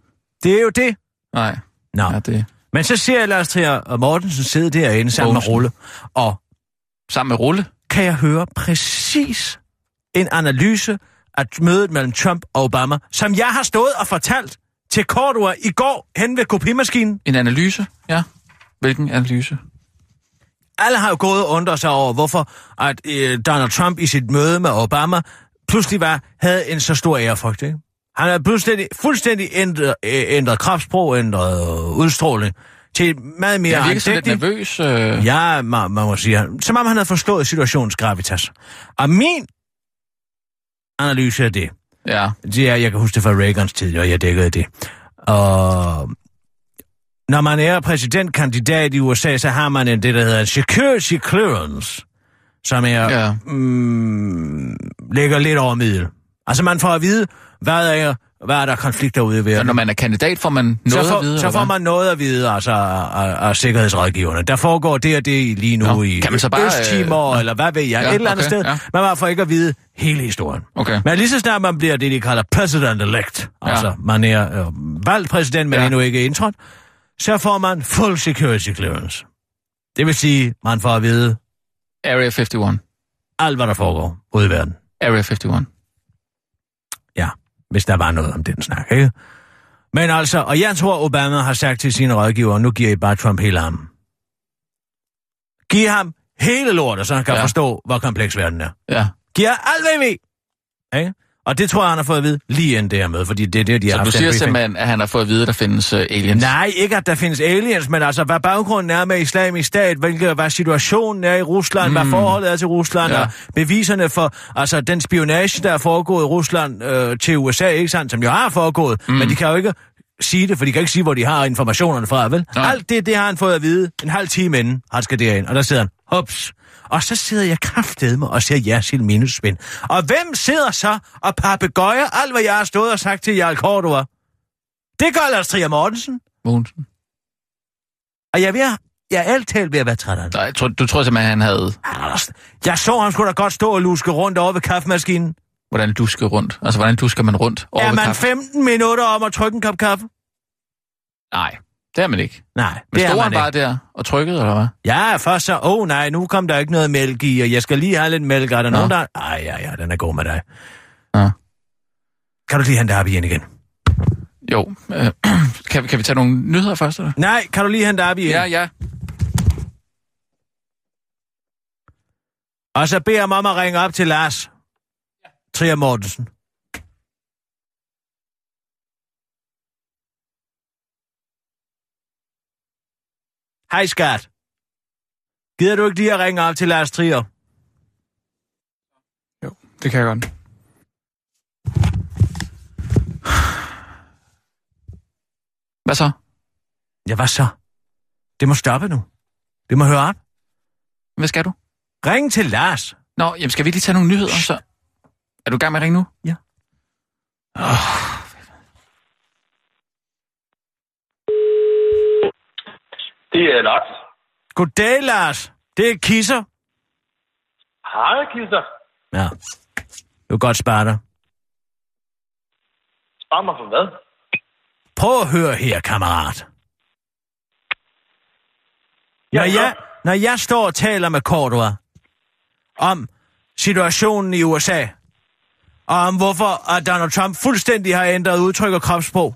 E: Det er jo det.
D: Nej.
E: Nå.
D: Ja, det...
E: Men så ser jeg Lars Trier Mortensen sidde derinde sammen med
D: Mogensen.
E: Rulle, og
D: Sammen med Rulle.
E: kan jeg høre præcis en analyse af mødet mellem Trump og Obama, som jeg har stået og fortalt til Cordua i går hen ved kopimaskinen.
D: En analyse. Ja. Hvilken analyse?
E: Alle har jo gået og undret sig over, hvorfor at øh, Donald Trump i sit møde med Obama pludselig var, havde en så stor ærefrygt. Ikke? Han har fuldstændig, fuldstændig ændret, øh, ændret kropssprog, ændret øh, udstråling til meget mere
D: Jeg virker lidt nervøs. Øh...
E: Ja, man, man må sige, som om han havde forstået situationens gravitas. Og min analyse af det,
D: Ja.
E: det er, jeg kan huske det fra Reagans tid, og jeg dækkede det. Og når man er præsidentkandidat i USA, så har man en, det, der hedder en security clearance, som er,
D: Ja.
E: ja. mm, ligger lidt over middel. Altså man får at vide, hvad er, hvad er der konflikter ude i
D: Så
E: verden.
D: når man er kandidat, får man noget
E: så får,
D: at vide?
E: så får man noget at vide, altså af, af sikkerhedsrådgiverne. Der foregår det og det lige nu
D: Nå,
E: i
D: kan man så bare,
E: Østtimor,
D: øh,
E: eller hvad ved jeg,
D: ja,
E: et eller andet
D: okay,
E: sted.
D: ja.
E: Man får ikke at vide hele historien.
D: Okay.
E: Men lige så snart man bliver det, de kalder president-elect,
D: Ja.
E: altså man er øh, valgt præsident, men
D: Ja.
E: endnu ikke indtrådt, så får man full security clearance. Det vil sige, man får at vide
D: Area 51.
E: alt, hvad der foregår ude i verden.
D: Area 51.
E: Hvis der var noget om den snak, ikke? Men altså, og jeg tror, Obama har sagt til sine rådgivere, nu giver I bare Trump hele ham. Giv ham hele lortet, så han kan
D: Ja.
E: forstå, hvor kompleks verden er.
D: Ja.
E: Giv alt, hvad I ved. Ikke? Og det tror jeg, han har fået at vide lige inden det her med, fordi det er det, de har
D: Så du siger simpelthen, at han har fået at vide, at der findes uh, aliens?
E: Nej, ikke at der findes aliens, men altså, hvad baggrunden er med islamisk stat, hvilke, hvad situationen er i Rusland, mm. hvad forholdet er til Rusland,
D: ja.
E: og beviserne for altså, den spionage, der er foregået i Rusland øh, til USA, ikke sandt, som jo har foregået, mm. men de kan jo ikke sige det, for de kan ikke sige, hvor de har informationerne fra, vel?
D: Nej.
E: Alt det, det har han fået at vide en halv time inden, han skal derind, og der sidder han, hops. Og så sidder jeg kraftedme og ser Jersil minusspænd. Og hvem sidder så og papegøjer alt, hvad jeg har stået og sagt til Jarl Cordova? Det gør Lars Trier Mortensen.
D: Mogensen.
E: Og jeg er, ved at, jeg er alt talt ved at være træt af det.
D: Nej, tror, du tror simpelthen, han havde...
E: Jeg så ham skulle da godt stå og luske rundt over ved kaffemaskinen.
D: Hvordan du skal rundt? Altså, hvordan du skal man rundt over
E: er
D: ved
E: man
D: kaffe?
E: 15 minutter om at trykke en kop kaffe?
D: Nej, det er man ikke.
E: Nej,
D: Men
E: det er man
D: han bare
E: ikke.
D: der og trykkede, eller hvad?
E: Ja, først så, åh oh, nej, nu kom der ikke noget mælk i, og jeg skal lige have lidt mælk. Er der
D: Nå.
E: nogen, der... Ej, ja, ja, den er god med dig.
D: Ja.
E: Kan du lige hente Abi ind igen?
D: Jo. Øh, (clears throat) kan, vi- kan vi tage nogle nyheder først, eller?
E: Nej, kan du lige hente Abi ind?
D: Ja, ja.
E: Og så beder jeg om at ringe op til Lars Trier Mortensen. Hej skat. Gider du ikke lige at ringe op til Lars Trier?
F: Jo, det kan jeg godt.
D: Hvad så?
E: Ja, hvad så? Det må stoppe nu. Det må høre op.
D: Hvad skal du?
E: Ring til Lars.
D: Nå, jamen skal vi lige tage nogle nyheder, så... Er du i gang med at ringe nu?
E: Ja.
G: Det er Lars.
E: Goddag, Lars. Det er Kisser.
G: Hej, Kisser.
E: Ja. Du kan godt spare dig.
G: Spørg mig for hvad?
E: Prøv at høre her, kammerat. Når jeg, når jeg står og taler med Cordua om situationen i USA, og om hvorfor at Donald Trump fuldstændig har ændret udtryk og kropssprog,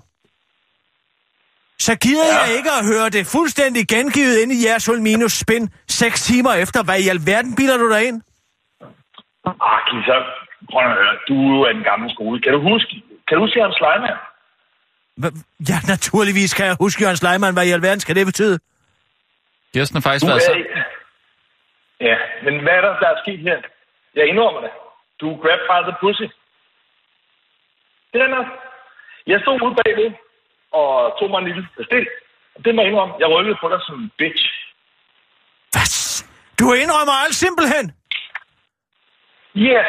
E: så gider ja. jeg ikke at høre det fuldstændig gengivet ind i jeres minus spin seks timer efter. Hvad i alverden bilder du dig ind?
G: Ah, Kisser. Prøv at høre. Du er en gammel skole. Kan du huske, kan du huske Jørgen Sleiman?
E: Ja, naturligvis kan jeg huske Jørgen Sleiman. Hvad i alverden skal det betyde?
D: Kirsten har faktisk
G: Du
D: været så...
G: Ja, men hvad er der, der er sket her? Jeg indrømmer det. Du er grabbed by the pussy. Det er noget. Jeg stod ude bagved og tog mig en lille bestil. Det må jeg indrømme. Jeg rykkede på dig som en bitch.
E: Hvad? Du indrømmer alt simpelthen.
G: Ja, yeah.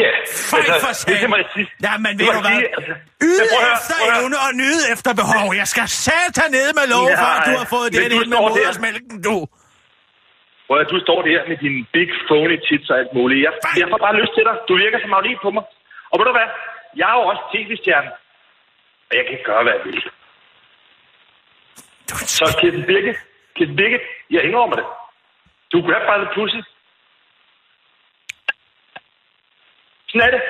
G: ja. Yeah.
E: Fej for
G: Altså, det, det sige.
E: Ja, men
G: Det
E: ved du hvad?
G: altså.
E: Yde
G: Men prøv at høre,
E: efter
G: prøv at høre.
E: evne og nyde efter behov. Jeg skal satan ned med lov
G: Ja,
E: for, at du har fået
G: du
E: ind med modersmælken, du.
G: Hvor du står der med dine big phony tits og alt muligt. Jeg, jeg får bare lyst til dig. Du virker som magnet på mig. Og ved du hvad? Jeg er jo også tv-stjerne. Og jeg kan gøre, hvad jeg vil. Så Kirsten Birgit, Kirsten Birgit, jeg indrømmer det. Du grab by the pussy. Sådan er det.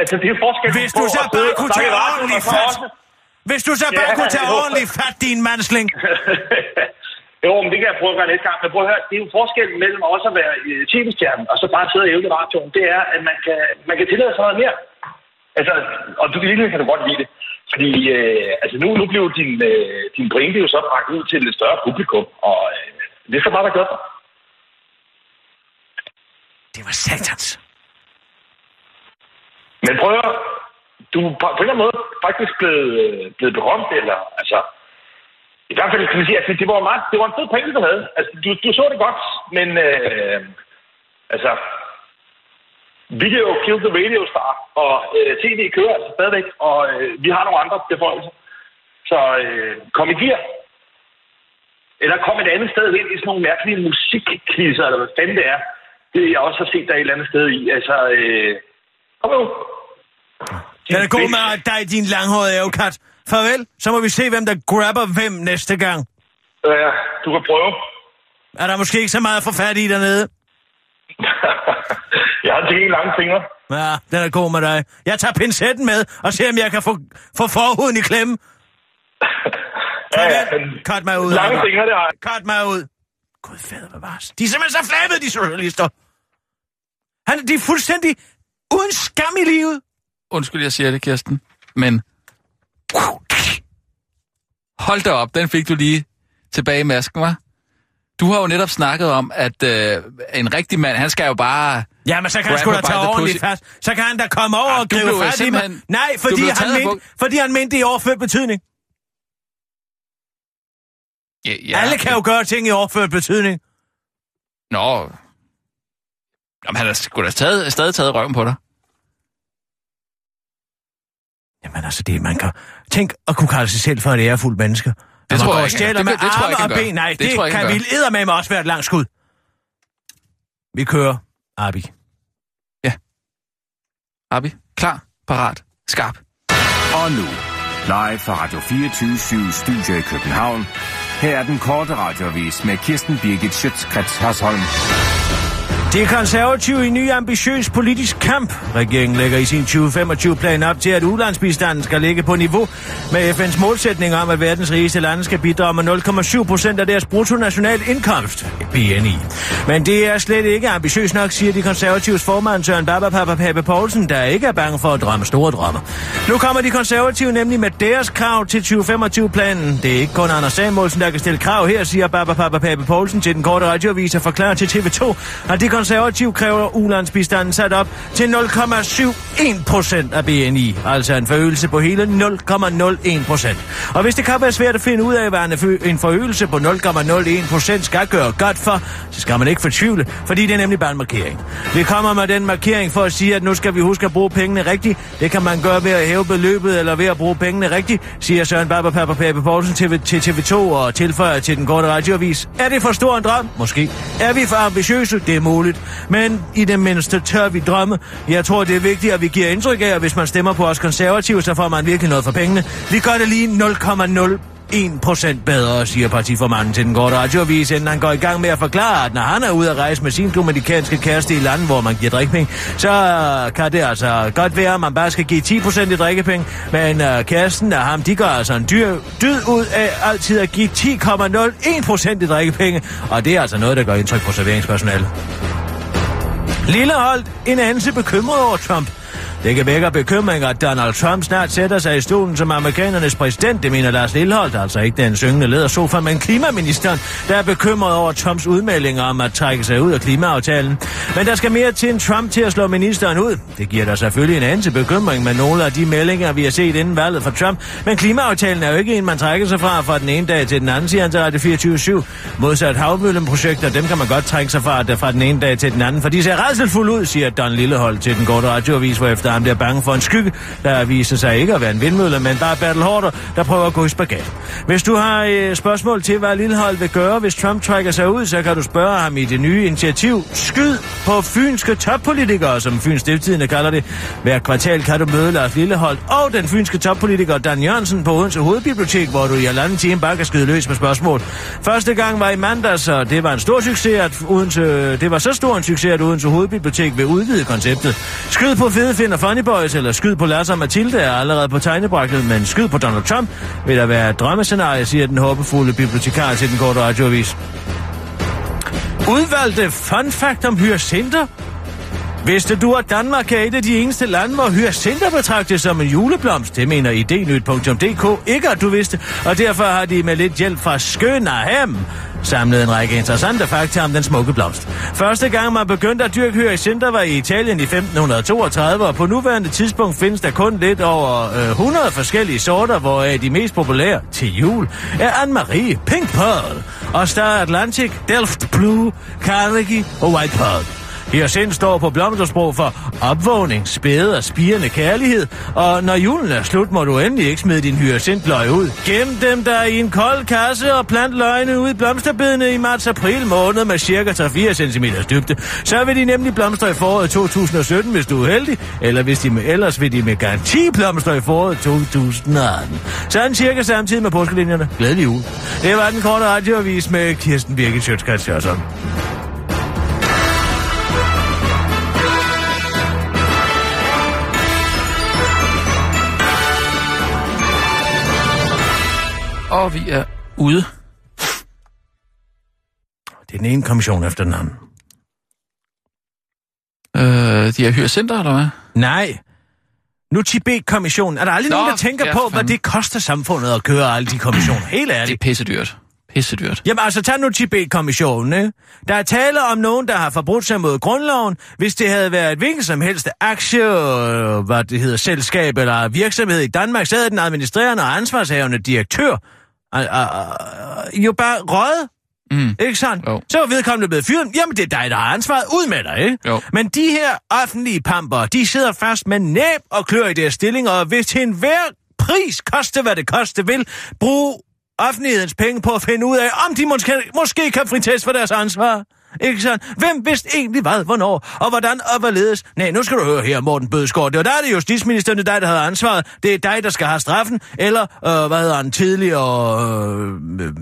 G: Altså, det er forskel
E: Hvis du så bare kunne tage
G: i radioen,
E: ordentlig
G: og så
E: fat. Hvis du så bare
G: Ja,
E: kunne tage
G: jo.
E: ordentlig fat, din mandsling. (laughs)
G: jo, men det kan jeg prøve at gøre næste gang. Men prøv at høre, det er jo forskellen mellem også at være øh, tv-stjerne, og så bare sidde og ævle i radioen. Det er, at man kan, man kan tillade sig noget mere. Altså, og du virkelig kan du godt lide det. Fordi øh, altså nu, nu blev din, øh, din pointe jo så bragt ud til et større publikum, og øh, det skal bare godt for.
E: Det var satans.
G: Men prøv at du er på på en eller anden måde faktisk blevet, øh, blevet berømt, eller altså... I hvert fald kan man sige, at det var, meget, det var en fed pointe, du havde. Altså, du, du så det godt, men øh, altså... Video kill the radio star, og øh, tv kører altså stadigvæk, og øh, vi har nogle andre beføjelser. Så øh, kom i gear. Eller kom et andet sted ind i sådan nogle mærkelige musikkvisser, eller hvad fanden det er. Det jeg også har set der et eller andet sted i. Altså, øh, kom nu.
E: Den er god med dig, din langhårede ævkat. Farvel, så må vi se, hvem der grabber hvem næste gang.
G: Ja, du kan prøve.
E: Er der måske ikke så meget få fat i dernede? (laughs)
G: jeg har til lange fingre.
E: Ja, den er god med dig. Jeg tager pincetten med og ser, om jeg kan få, få forhuden i klemme. (laughs)
G: Ja, ja, men
E: Cut mig ud.
G: lange fingre, det har jeg.
E: Cut mig ud. Gud fader bevares. De er simpelthen så flabede, de journalister. Han, de er fuldstændig uden skam i livet.
D: Undskyld, jeg siger det, Kirsten, men... Hold da op, den fik du lige tilbage i masken, var? Du har jo netop snakket om, at øh, en rigtig mand, han skal jo bare...
E: Ja, men så kan han sgu da tage ordentligt fast. Så kan han da komme over
D: Ah,
E: og gribe fat i mig. Nej, fordi han,
D: taget
E: mente, fordi han mente det i overført betydning.
D: Ja,
E: Ja, Alle kan jo gøre ting i overført betydning.
D: Nå... Jamen, han har sgu da stadig, stadig taget røven på dig.
E: Jamen altså, det man kan... Tænk at kunne kalde sig selv for et ærefuldt menneske.
D: Det tror jeg
E: og
D: ikke, Det- det tror jeg ikke,
E: ben. Nej,
D: Det
E: det,
D: tror jeg
E: kan vi eddermame også være et langt skud. Vi kører. Abi.
D: Abi, klar, parat, skarp.
B: Og nu, live fra Radio 24 Studio i København. Her er den korte radiovis med Kirsten Birgit Schøtzgrads Hasholm.
E: De konservative i ny ambitiøs politisk kamp. Regeringen lægger i sin 2025-plan op til, at udlandsbistanden skal ligge på niveau med FN's målsætning om, at verdens rigeste lande skal bidrage med 0,7 procent af deres bruttonational indkomst, BNI. Men det er slet ikke ambitiøst nok, siger de konservatives formand Søren Babapapa Pape Poulsen, der ikke er bange for at drømme store drømme. Nu kommer de konservative nemlig med deres krav til 2025-planen. Det er ikke kun Anders Samuelsen, der kan stille krav her, siger Babapapa Pape Poulsen til den korte radioavis og forklarer til TV2, at de konservativ kræver ulandsbistanden sat op til 0,71 procent af BNI, altså en forøgelse på hele 0,01 procent. Og hvis det kan være svært at finde ud af, hvad en en forøgelse på 0,01 procent skal gøre godt for, så skal man ikke fortvivle, fordi det er nemlig bare en markering. Vi kommer med den markering for at sige, at nu skal vi huske at bruge pengene rigtigt. Det kan man gøre ved at hæve beløbet eller ved at bruge pengene rigtigt, siger Søren Barber Papa Pape Poulsen til, til TV2 og tilføjer til den korte radioavis. Er det for stor en drøm? Måske. Er vi for ambitiøse? Det er muligt. Men i det mindste tør vi drømme. Jeg tror, det er vigtigt, at vi giver indtryk af, at hvis man stemmer på os konservative, så får man virkelig noget for pengene. Vi gør det lige 0,0 1% bedre, siger partiformanden til den korte radioavis, inden han går i gang med at forklare, at når han er ude at rejse med sin dominikanske kæreste i landet, hvor man giver drikkepenge, så øh, kan det altså godt være, at man bare skal give 10% i drikkepenge, men uh, kæresten af ham, de gør altså en dyr dyd ud af altid at give 10,01% i drikkepenge, og det er altså noget, der gør indtryk på serveringspersonalet. Lilleholdt en anelse bekymret over Trump. Det kan vække bekymring, at Donald Trump snart sætter sig i stolen som amerikanernes præsident. Det mener Lars Lilleholdt, altså ikke den syngende ledersofa, men klimaministeren, der er bekymret over Trumps udmeldinger om at trække sig ud af klimaaftalen. Men der skal mere til en Trump til at slå ministeren ud. Det giver der selvfølgelig en anelse bekymring med nogle af de meldinger, vi har set inden valget fra Trump. Men klimaaftalen er jo ikke en, man trækker sig fra fra den ene dag til den anden, siger han til Radio 24-7. Modsat havmøllenprojekter, dem kan man godt trække sig fra fra den ene dag til den anden, for de ser redselfulde ud, siger Don Lillehold til den korte radioavis, hvor efter han bliver bange for en skygge, der viser sig ikke at være en vindmølle, men bare Battle Horder, der prøver at gå i spagat. Hvis du har øh, spørgsmål til, hvad Lillehold vil gøre, hvis Trump trækker sig ud, så kan du spørge ham i det nye initiativ Skyd på fynske toppolitikere, som Fyns Stiftstidende kalder det. Hver kvartal kan du møde Lars Lillehold og den fynske toppolitiker Dan Jørgensen på Odense Hovedbibliotek, hvor du i halvanden time bare kan skyde løs med spørgsmål. Første gang var i mandags, og det var en stor succes, at Odense, det var så stor en succes, at Odense Hovedbibliotek vil udvide konceptet. Skyd på fede finder Funny Boys, eller skyd på Lars og Mathilde er allerede på tegnebrækket, men skyd på Donald Trump vil der være et drømmescenarie, siger den håbefulde bibliotekar til den korte radioavis. Udvalgte fun fact om hyacinter? Vidste du, at Danmark er et af de eneste lande, hvor hyacinter betragtes som en juleblomst? Det mener idnyt.dk ikke, at du vidste, og derfor har de med lidt hjælp fra Skønnerhem samlet en række interessante fakta om den smukke blomst. Første gang man begyndte at dyrke hyacinter var i Italien i 1532, og på nuværende tidspunkt findes der kun lidt over øh, 100 forskellige sorter, hvoraf de mest populære til jul er Anne-Marie, Pink Pearl, og Star Atlantic, Delft Blue, Carnegie og White Pearl. Hyacint står på blomstersprog for opvågning, spæde og spirende kærlighed, og når julen er slut, må du endelig ikke smide din hyacintløg ud. Gem dem der i en kold kasse og plant løgene ud i blomsterbedene i marts-april måned med cirka 3-4 cm dybde. Så vil de nemlig blomstre i foråret 2017, hvis du er heldig, eller hvis de med, ellers vil de med garanti blomstre i foråret 2018. Sådan cirka samtidig med påskelinjerne. Glædelig jul. Det var den korte radioavis med Kirsten Birgit Sjøtskrets Jørgensen.
D: Og vi er ude.
E: Det er den ene kommission efter den anden.
D: Øh, de her hyacinter, eller hvad?
E: Nej. Nu Tibet-kommissionen. Er der aldrig
D: Nå,
E: nogen, der tænker
D: ja,
E: på,
D: for
E: hvad
D: fanden.
E: det koster samfundet at køre alle de kommissioner? Helt
D: Det er
E: ærligt.
D: pissedyrt. Pissedyrt.
E: Jamen altså, tag nu Tibet-kommissionen, ikke? Der er tale om nogen, der har forbrudt sig mod grundloven. Hvis det havde været et hvilket som helst aktie, øh, hvad det hedder, selskab eller virksomhed i Danmark, så havde den administrerende og ansvarshavende direktør jo bare røget.
D: Mm.
E: Ikke sandt?
D: Jo.
E: Så var vedkommende blevet fyret. Jamen, det er dig, der har ansvaret. Ud med dig, ikke?
D: Jo.
E: Men de her offentlige pamper, de sidder fast med næb og klør i deres stillinger, og hvis til enhver pris, koste hvad det koste vil, bruge offentlighedens penge på at finde ud af, om de måske, måske kan fritages for deres ansvar. Ikke sandt? Hvem vidste egentlig hvad, hvornår, og hvordan og hvorledes? Nej, nu skal du høre her, Morten Bødskov. Det var der, det er justitsministeren, det er dig, der havde ansvaret. Det er dig, der skal have straffen. Eller, øh, hvad hedder han, tidligere øh, øh,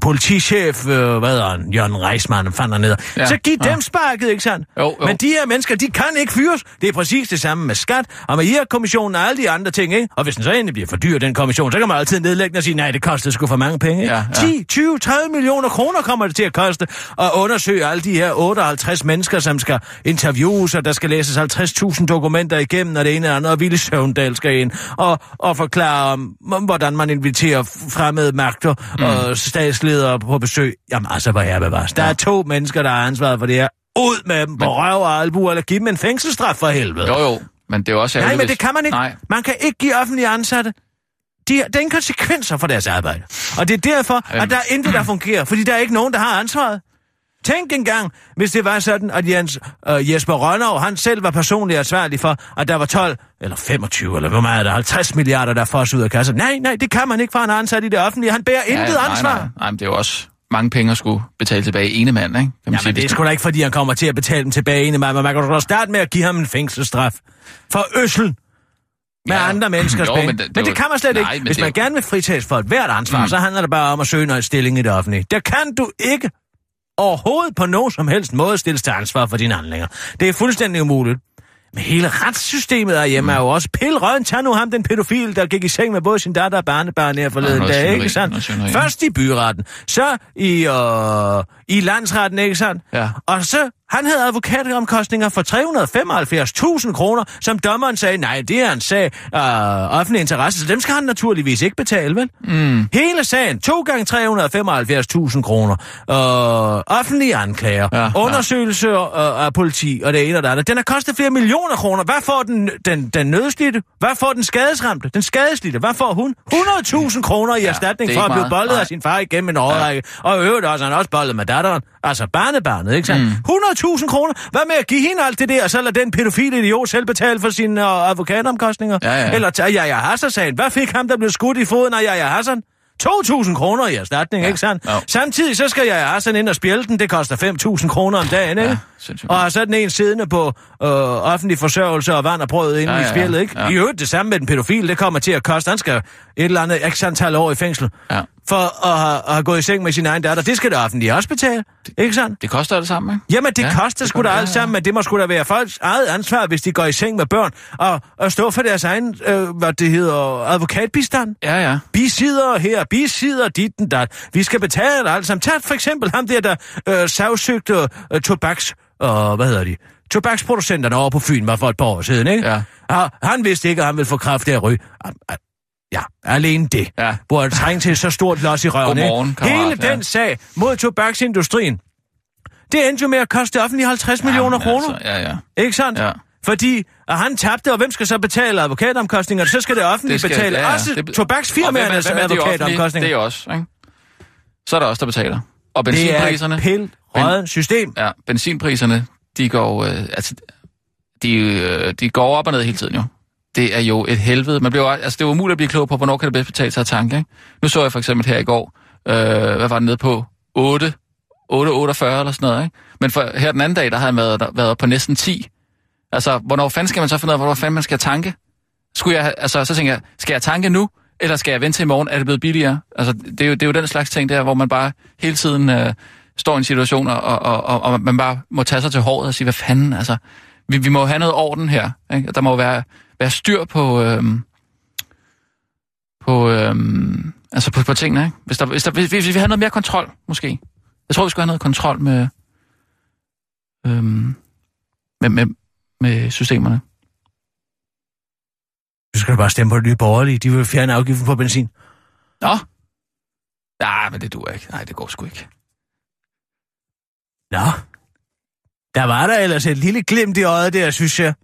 E: politichef, øh, hvad hedder han, Jørgen Reismann, fandt ned.
D: Ja.
E: Så giv
D: ja.
E: dem sparket, ikke sandt?
D: Jo, jo.
E: Men de her mennesker, de kan ikke fyres. Det er præcis det samme med skat, og med IR-kommissionen og alle de andre ting, ikke? Og hvis den så endelig bliver for dyr, den kommission, så kan man altid nedlægge den og sige, nej, det koster sgu for mange penge, ikke?
D: Ja, ja.
E: 10, 20, 30 millioner kroner kommer det til at koste at undersøge alle de her 58 mennesker, som skal interviews, og der skal læses 50.000 dokumenter igennem, og det ene og andet, og Ville Søvndal skal ind og, og forklare om, hvordan man inviterer fremmede magter mm. og statsledere på besøg. Jamen altså, hvor er bevares. Der er to mennesker, der har ansvaret for det her. Ud med dem på røv og albu, eller give dem en fængselsstraf for helvede.
D: Jo, jo. Men det er også
E: Nej, men det kan man ikke.
D: Nej.
E: Man kan ikke give offentlige ansatte. De, der er ingen konsekvenser for deres arbejde. Og det er derfor,
D: Jamen.
E: at der er intet, der fungerer, fordi der er ikke nogen, der har ansvaret. Tænk engang, hvis det var sådan, at Jens, øh, Jesper Rønnow, han selv var personligt ansvarlig for, at der var 12, eller 25, eller hvor meget er der, 50 milliarder, der fos ud af kassen. Nej, nej, det kan man ikke, for han er ansat i det offentlige. Han bærer intet
D: nej,
E: ansvar.
D: Nej, nej, men det er jo også mange penge at skulle betale tilbage ene mand, ikke? Kan man
E: Jamen, det er sgu da ikke, fordi han kommer til at betale dem tilbage ene mand, men man kan da starte med at give ham en fængselsstraf. For øssel. Med
D: Ja,
E: ja, andre menneskers (clears throat)
D: jo,
E: penge.
D: men
E: Men
D: det-
E: det,
D: det
E: men det
D: var-
E: kan man slet
D: nej,
E: ikke.
D: men
E: Hvis
D: det-
E: man gerne vil fritages for et hvert ansvar, mm. så handler det bare om at søge noget stilling i det offentlige. Der kan du ikke overhovedet på nogen som helst måde stilles til ansvar for dine handlinger. Det er fuldstændig umuligt. Men hele retssystemet herhjemme mm. er jo også pilrøden. Tag nu ham, den pædofil, der gik i seng med både sin datter og barnebarn her forleden dag, ikke sandt? Først i byretten, så i, øh, i landsretten, ikke sandt?
D: Ja.
E: Og så, han havde advokatomkostninger for 375.000 kroner, som dommeren sagde, nej, det er en sag af øh, offentlig interesse, så dem skal han naturligvis ikke betale, vel? Mm. Hele sagen, to gange 375.000 kroner. Øh, offentlige anklager,
D: Ja,
E: ja,
D: ja.
E: undersøgelse øh, af politi og det ene og det andet. Den har kostet flere millioner kroner. Hvad får den, den, den nødslidte? Hvad får den skadesramte? Den skadeslidte? Hvad får hun? 100.000 kroner i
D: Ja,
E: erstatning
D: er
E: for at blive
D: Nej.
E: af sin far igennem en årrække. Og i øvrigt også, han også bollet med datteren. Altså barnebarnet, ikke sandt? Mm. 100.000 kroner. Hvad med at give hende alt det der, og så lade den pædofile idiot selv betale for sine uh, advokatomkostninger?
D: Ja, ja.
E: Eller tage Jaja Hassan-sagen. Hvad fik ham, der blev skudt i foden af Jaja Hassan? 2.000 kroner i erstatning, ja. ikke sandt?
D: Jo.
E: Samtidig så skal Jaja Hassan ind og spjælde den. Det koster 5.000 kroner om dagen, ikke?
D: sindssygt.
E: og har sådan en siddende på øh, offentlig forsørgelse og vand og brød inde
D: Ja,
E: ja, i
D: ja,
E: spjældet, ikke?
D: ja.
E: I øvrigt det samme med den pædofil, det kommer til at koste. Han skal et eller andet x antal år i fængsel
D: Ja.
E: For at have, at have gået i seng med sin egen datter. Det skal det offentlige også betale, ikke sandt?
D: Det koster det sammen, ikke?
E: Jamen, det
D: Ja,
E: koster
D: det
E: sgu da
D: det,
E: alt
D: ja.
E: sammen, men det må sgu da være folks eget ansvar, hvis de går i seng med børn, og, og stå for deres egen, øh, hvad det hedder, advokatbistand.
D: Ja, ja.
E: Bisider her, bisider dit og dat. Vi skal betale alt sammen. Tag for eksempel ham der, der øh, sagsøgte øh, tobaks... Øh, hvad hedder de? Tobaksproducenterne over på Fyn var for et par år siden, ikke?
D: Ja.
E: Og han vidste ikke, at han ville få kraft af at ryge. Ja, alene det.
D: Ja.
E: Hvor han trængte til så stort los i røven,
D: Godmorgen,
E: ikke?
D: kammerat,
E: Hele
D: ja.
E: den sag mod tobaksindustrien, det endte jo med at koste det offentlige 50 millioner
D: Jamen,
E: kroner.
D: Altså, ja, ja.
E: Ikke sandt?
D: Ja.
E: Fordi at han tabte, og hvem skal så betale advokatomkostninger? Så skal det offentlige
D: Det skal-
E: betale.
D: ja, ja.
E: Også
D: Det- Og
E: tobaksfirmaernes
D: er- er
E: advokatomkostninger.
D: Det er også, ikke? Så er der også, der betaler. Og
E: Det er
D: benzinpriserne...
E: et rødden system.
D: Ja, benzinpriserne, de går, øh, altså, de, øh, de går op og ned hele tiden jo. Det er jo et helvede. Man bliver, altså, det er umuligt at blive klog på, hvornår kan det bedst betale sig at tanke, ikke? Nu så jeg for eksempel her i går, øh, hvad var det nede på? 8, 8,48 eller sådan noget, ikke? Men for, her den anden dag, der havde jeg været, der, været på næsten 10. Altså, hvornår fanden skal man så finde ud af, hvornår fanden man skal tanke? Skulle jeg, altså, så tænker jeg, skal jeg tanke nu, eller skal jeg vente til i morgen? Er det blevet billigere? Altså, det er jo, det er jo den slags ting der, hvor man bare hele tiden øh, står i en situation, og, og, og, og man bare må tage sig til håret og sige, hvad fanden, altså, vi, vi må have noget orden her. Ikke? Der må være, være styr på, øhm, på, øhm, altså på, på tingene. Ikke? Hvis, der, hvis, der, hvis, hvis vi have noget mere kontrol, måske. Jeg tror, vi skulle have noget kontrol med, øhm, med, med, med systemerne.
E: Så skal du bare stemme på det nye borgerlige. De vil fjerne afgiften på benzin.
D: Nå? Nej, men det duer ikke. Nej, det går sgu ikke.
E: Nå. Der var der ellers et lille glimt i øjet der, synes jeg.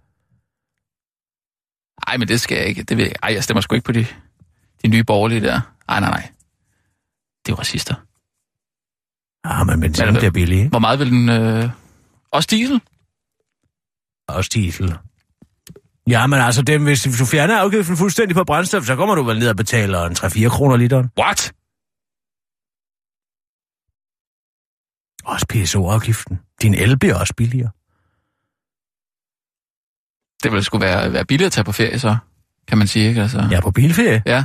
D: Nej, men det skal jeg ikke. Det vil jeg. Ej, jeg stemmer sgu ikke på de, de nye borgerlige der. Nej, nej, nej. Det er jo racister.
E: Ah, men benzin
D: er
E: bliver billig, ikke?
D: Hvor meget vil den... Øh... Også diesel?
E: Også diesel. Ja, men altså, dem, hvis du fjerner afgiften fuldstændig på brændstof, så kommer du vel ned og betaler en 3-4 kroner literen.
D: What?
E: Også PSO-afgiften. Din el bliver også billigere.
D: Det ville sgu være, være billigt at tage på ferie, så. Kan man sige, ikke? Altså.
E: Ja, på bilferie.
D: Ja.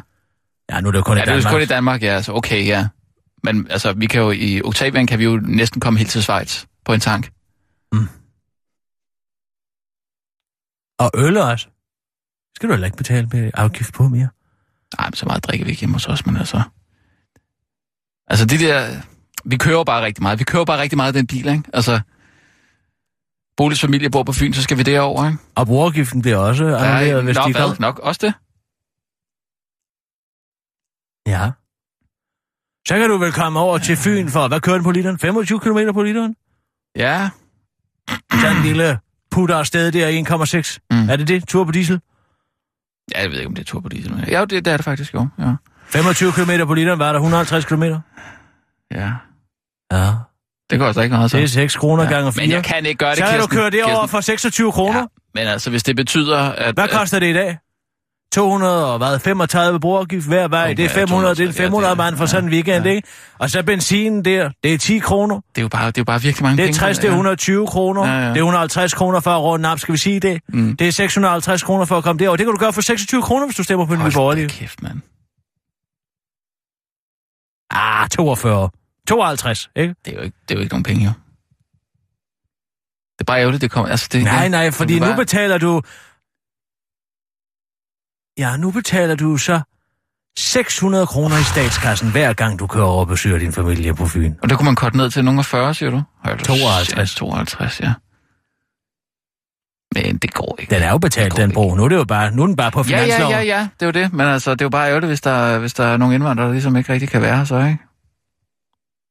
E: Ja, nu er det jo kun
D: Ja,
E: i
D: det er jo
E: Danmark.
D: kun i Danmark, ja. Altså, okay, ja. Men altså, vi kan jo i Octavian kan vi jo næsten komme helt til Schweiz på en tank.
E: Og øl også. Skal du heller ikke betale med afgift på mere.
D: Nej, men så meget drikker vi ikke hjemme hos os, men altså... Altså, det der... Vi kører bare rigtig meget. Vi kører bare rigtig meget den bil, ikke? Altså... Boligs familie bor på Fyn, så skal vi derover, ikke?
E: Og brugerafgiften bliver også annulleret, hvis
D: nok,
E: de kommer.
D: Nok også det?
E: Ja. Så kan du vel komme over til Fyn for, hvad kører den på literen? 25 km på literen?
D: Ja.
E: Sådan en lille putter afsted der i 1,6.
D: Mm.
E: Mm. Er det det? Tur på diesel?
D: Ja, jeg ved ikke, om det er tur på diesel. men- Ja, det, det er det faktisk, jo. Ja.
E: 25 km på literen, var der 150 km?
D: ja.
E: Ja.
D: Det koster ikke meget, så.
E: Det er 6 kroner
D: ja.
E: gange 4.
D: Men jeg kan ikke gøre det,
E: så kan du køre det over for 26 kroner.
D: Ja, men altså, hvis det betyder, at...
E: Hvad koster det i dag? 200 og hvad? 35 brugerafgift hver vej.
D: Okay,
E: det er 500, det er 500
D: ja, det
E: mand for sådan en
D: ja,
E: weekend,
D: ja.
E: ikke? Og så benzinen der, det er 10 kroner.
D: Det er jo bare, det er jo bare virkelig mange
E: Det er
D: penge.
E: 60, det er 120 kroner.
D: Ja, ja.
E: Det er 150 kroner for at runde op, skal vi sige det?
D: Mm.
E: Det er 650 kroner for at komme derover. Det kan du gøre for 26 kroner, hvis du stemmer på en ny
D: Hold
E: borgerlige.
D: kæft, mand.
E: Ah, 42. 52, ikke?
D: Det er, jo ikke, det er jo ikke nogen penge, jo. Det er bare ærgerligt, det kommer... Altså, det,
E: Nej, nej, fordi
D: er
E: nu
D: bare-
E: betaler du... Ja, nu betaler du så 600 kroner i statskassen, hver gang du kører over og besøger din familie på Fyn.
D: Og det kunne man korte ned til nogle af 40, siger du? Da
E: 52.
D: shit, 52, ja. Men det går ikke.
E: Den er jo betalt, den bro. Nu er, det jo bare, nu er den bare på
D: Ja, ja,
E: finansloven.
D: ja, ja, det er jo det. Men altså, det er jo bare ærgerligt, hvis der, hvis der er nogle indvandrere, der ligesom ikke rigtig kan være her, så ikke?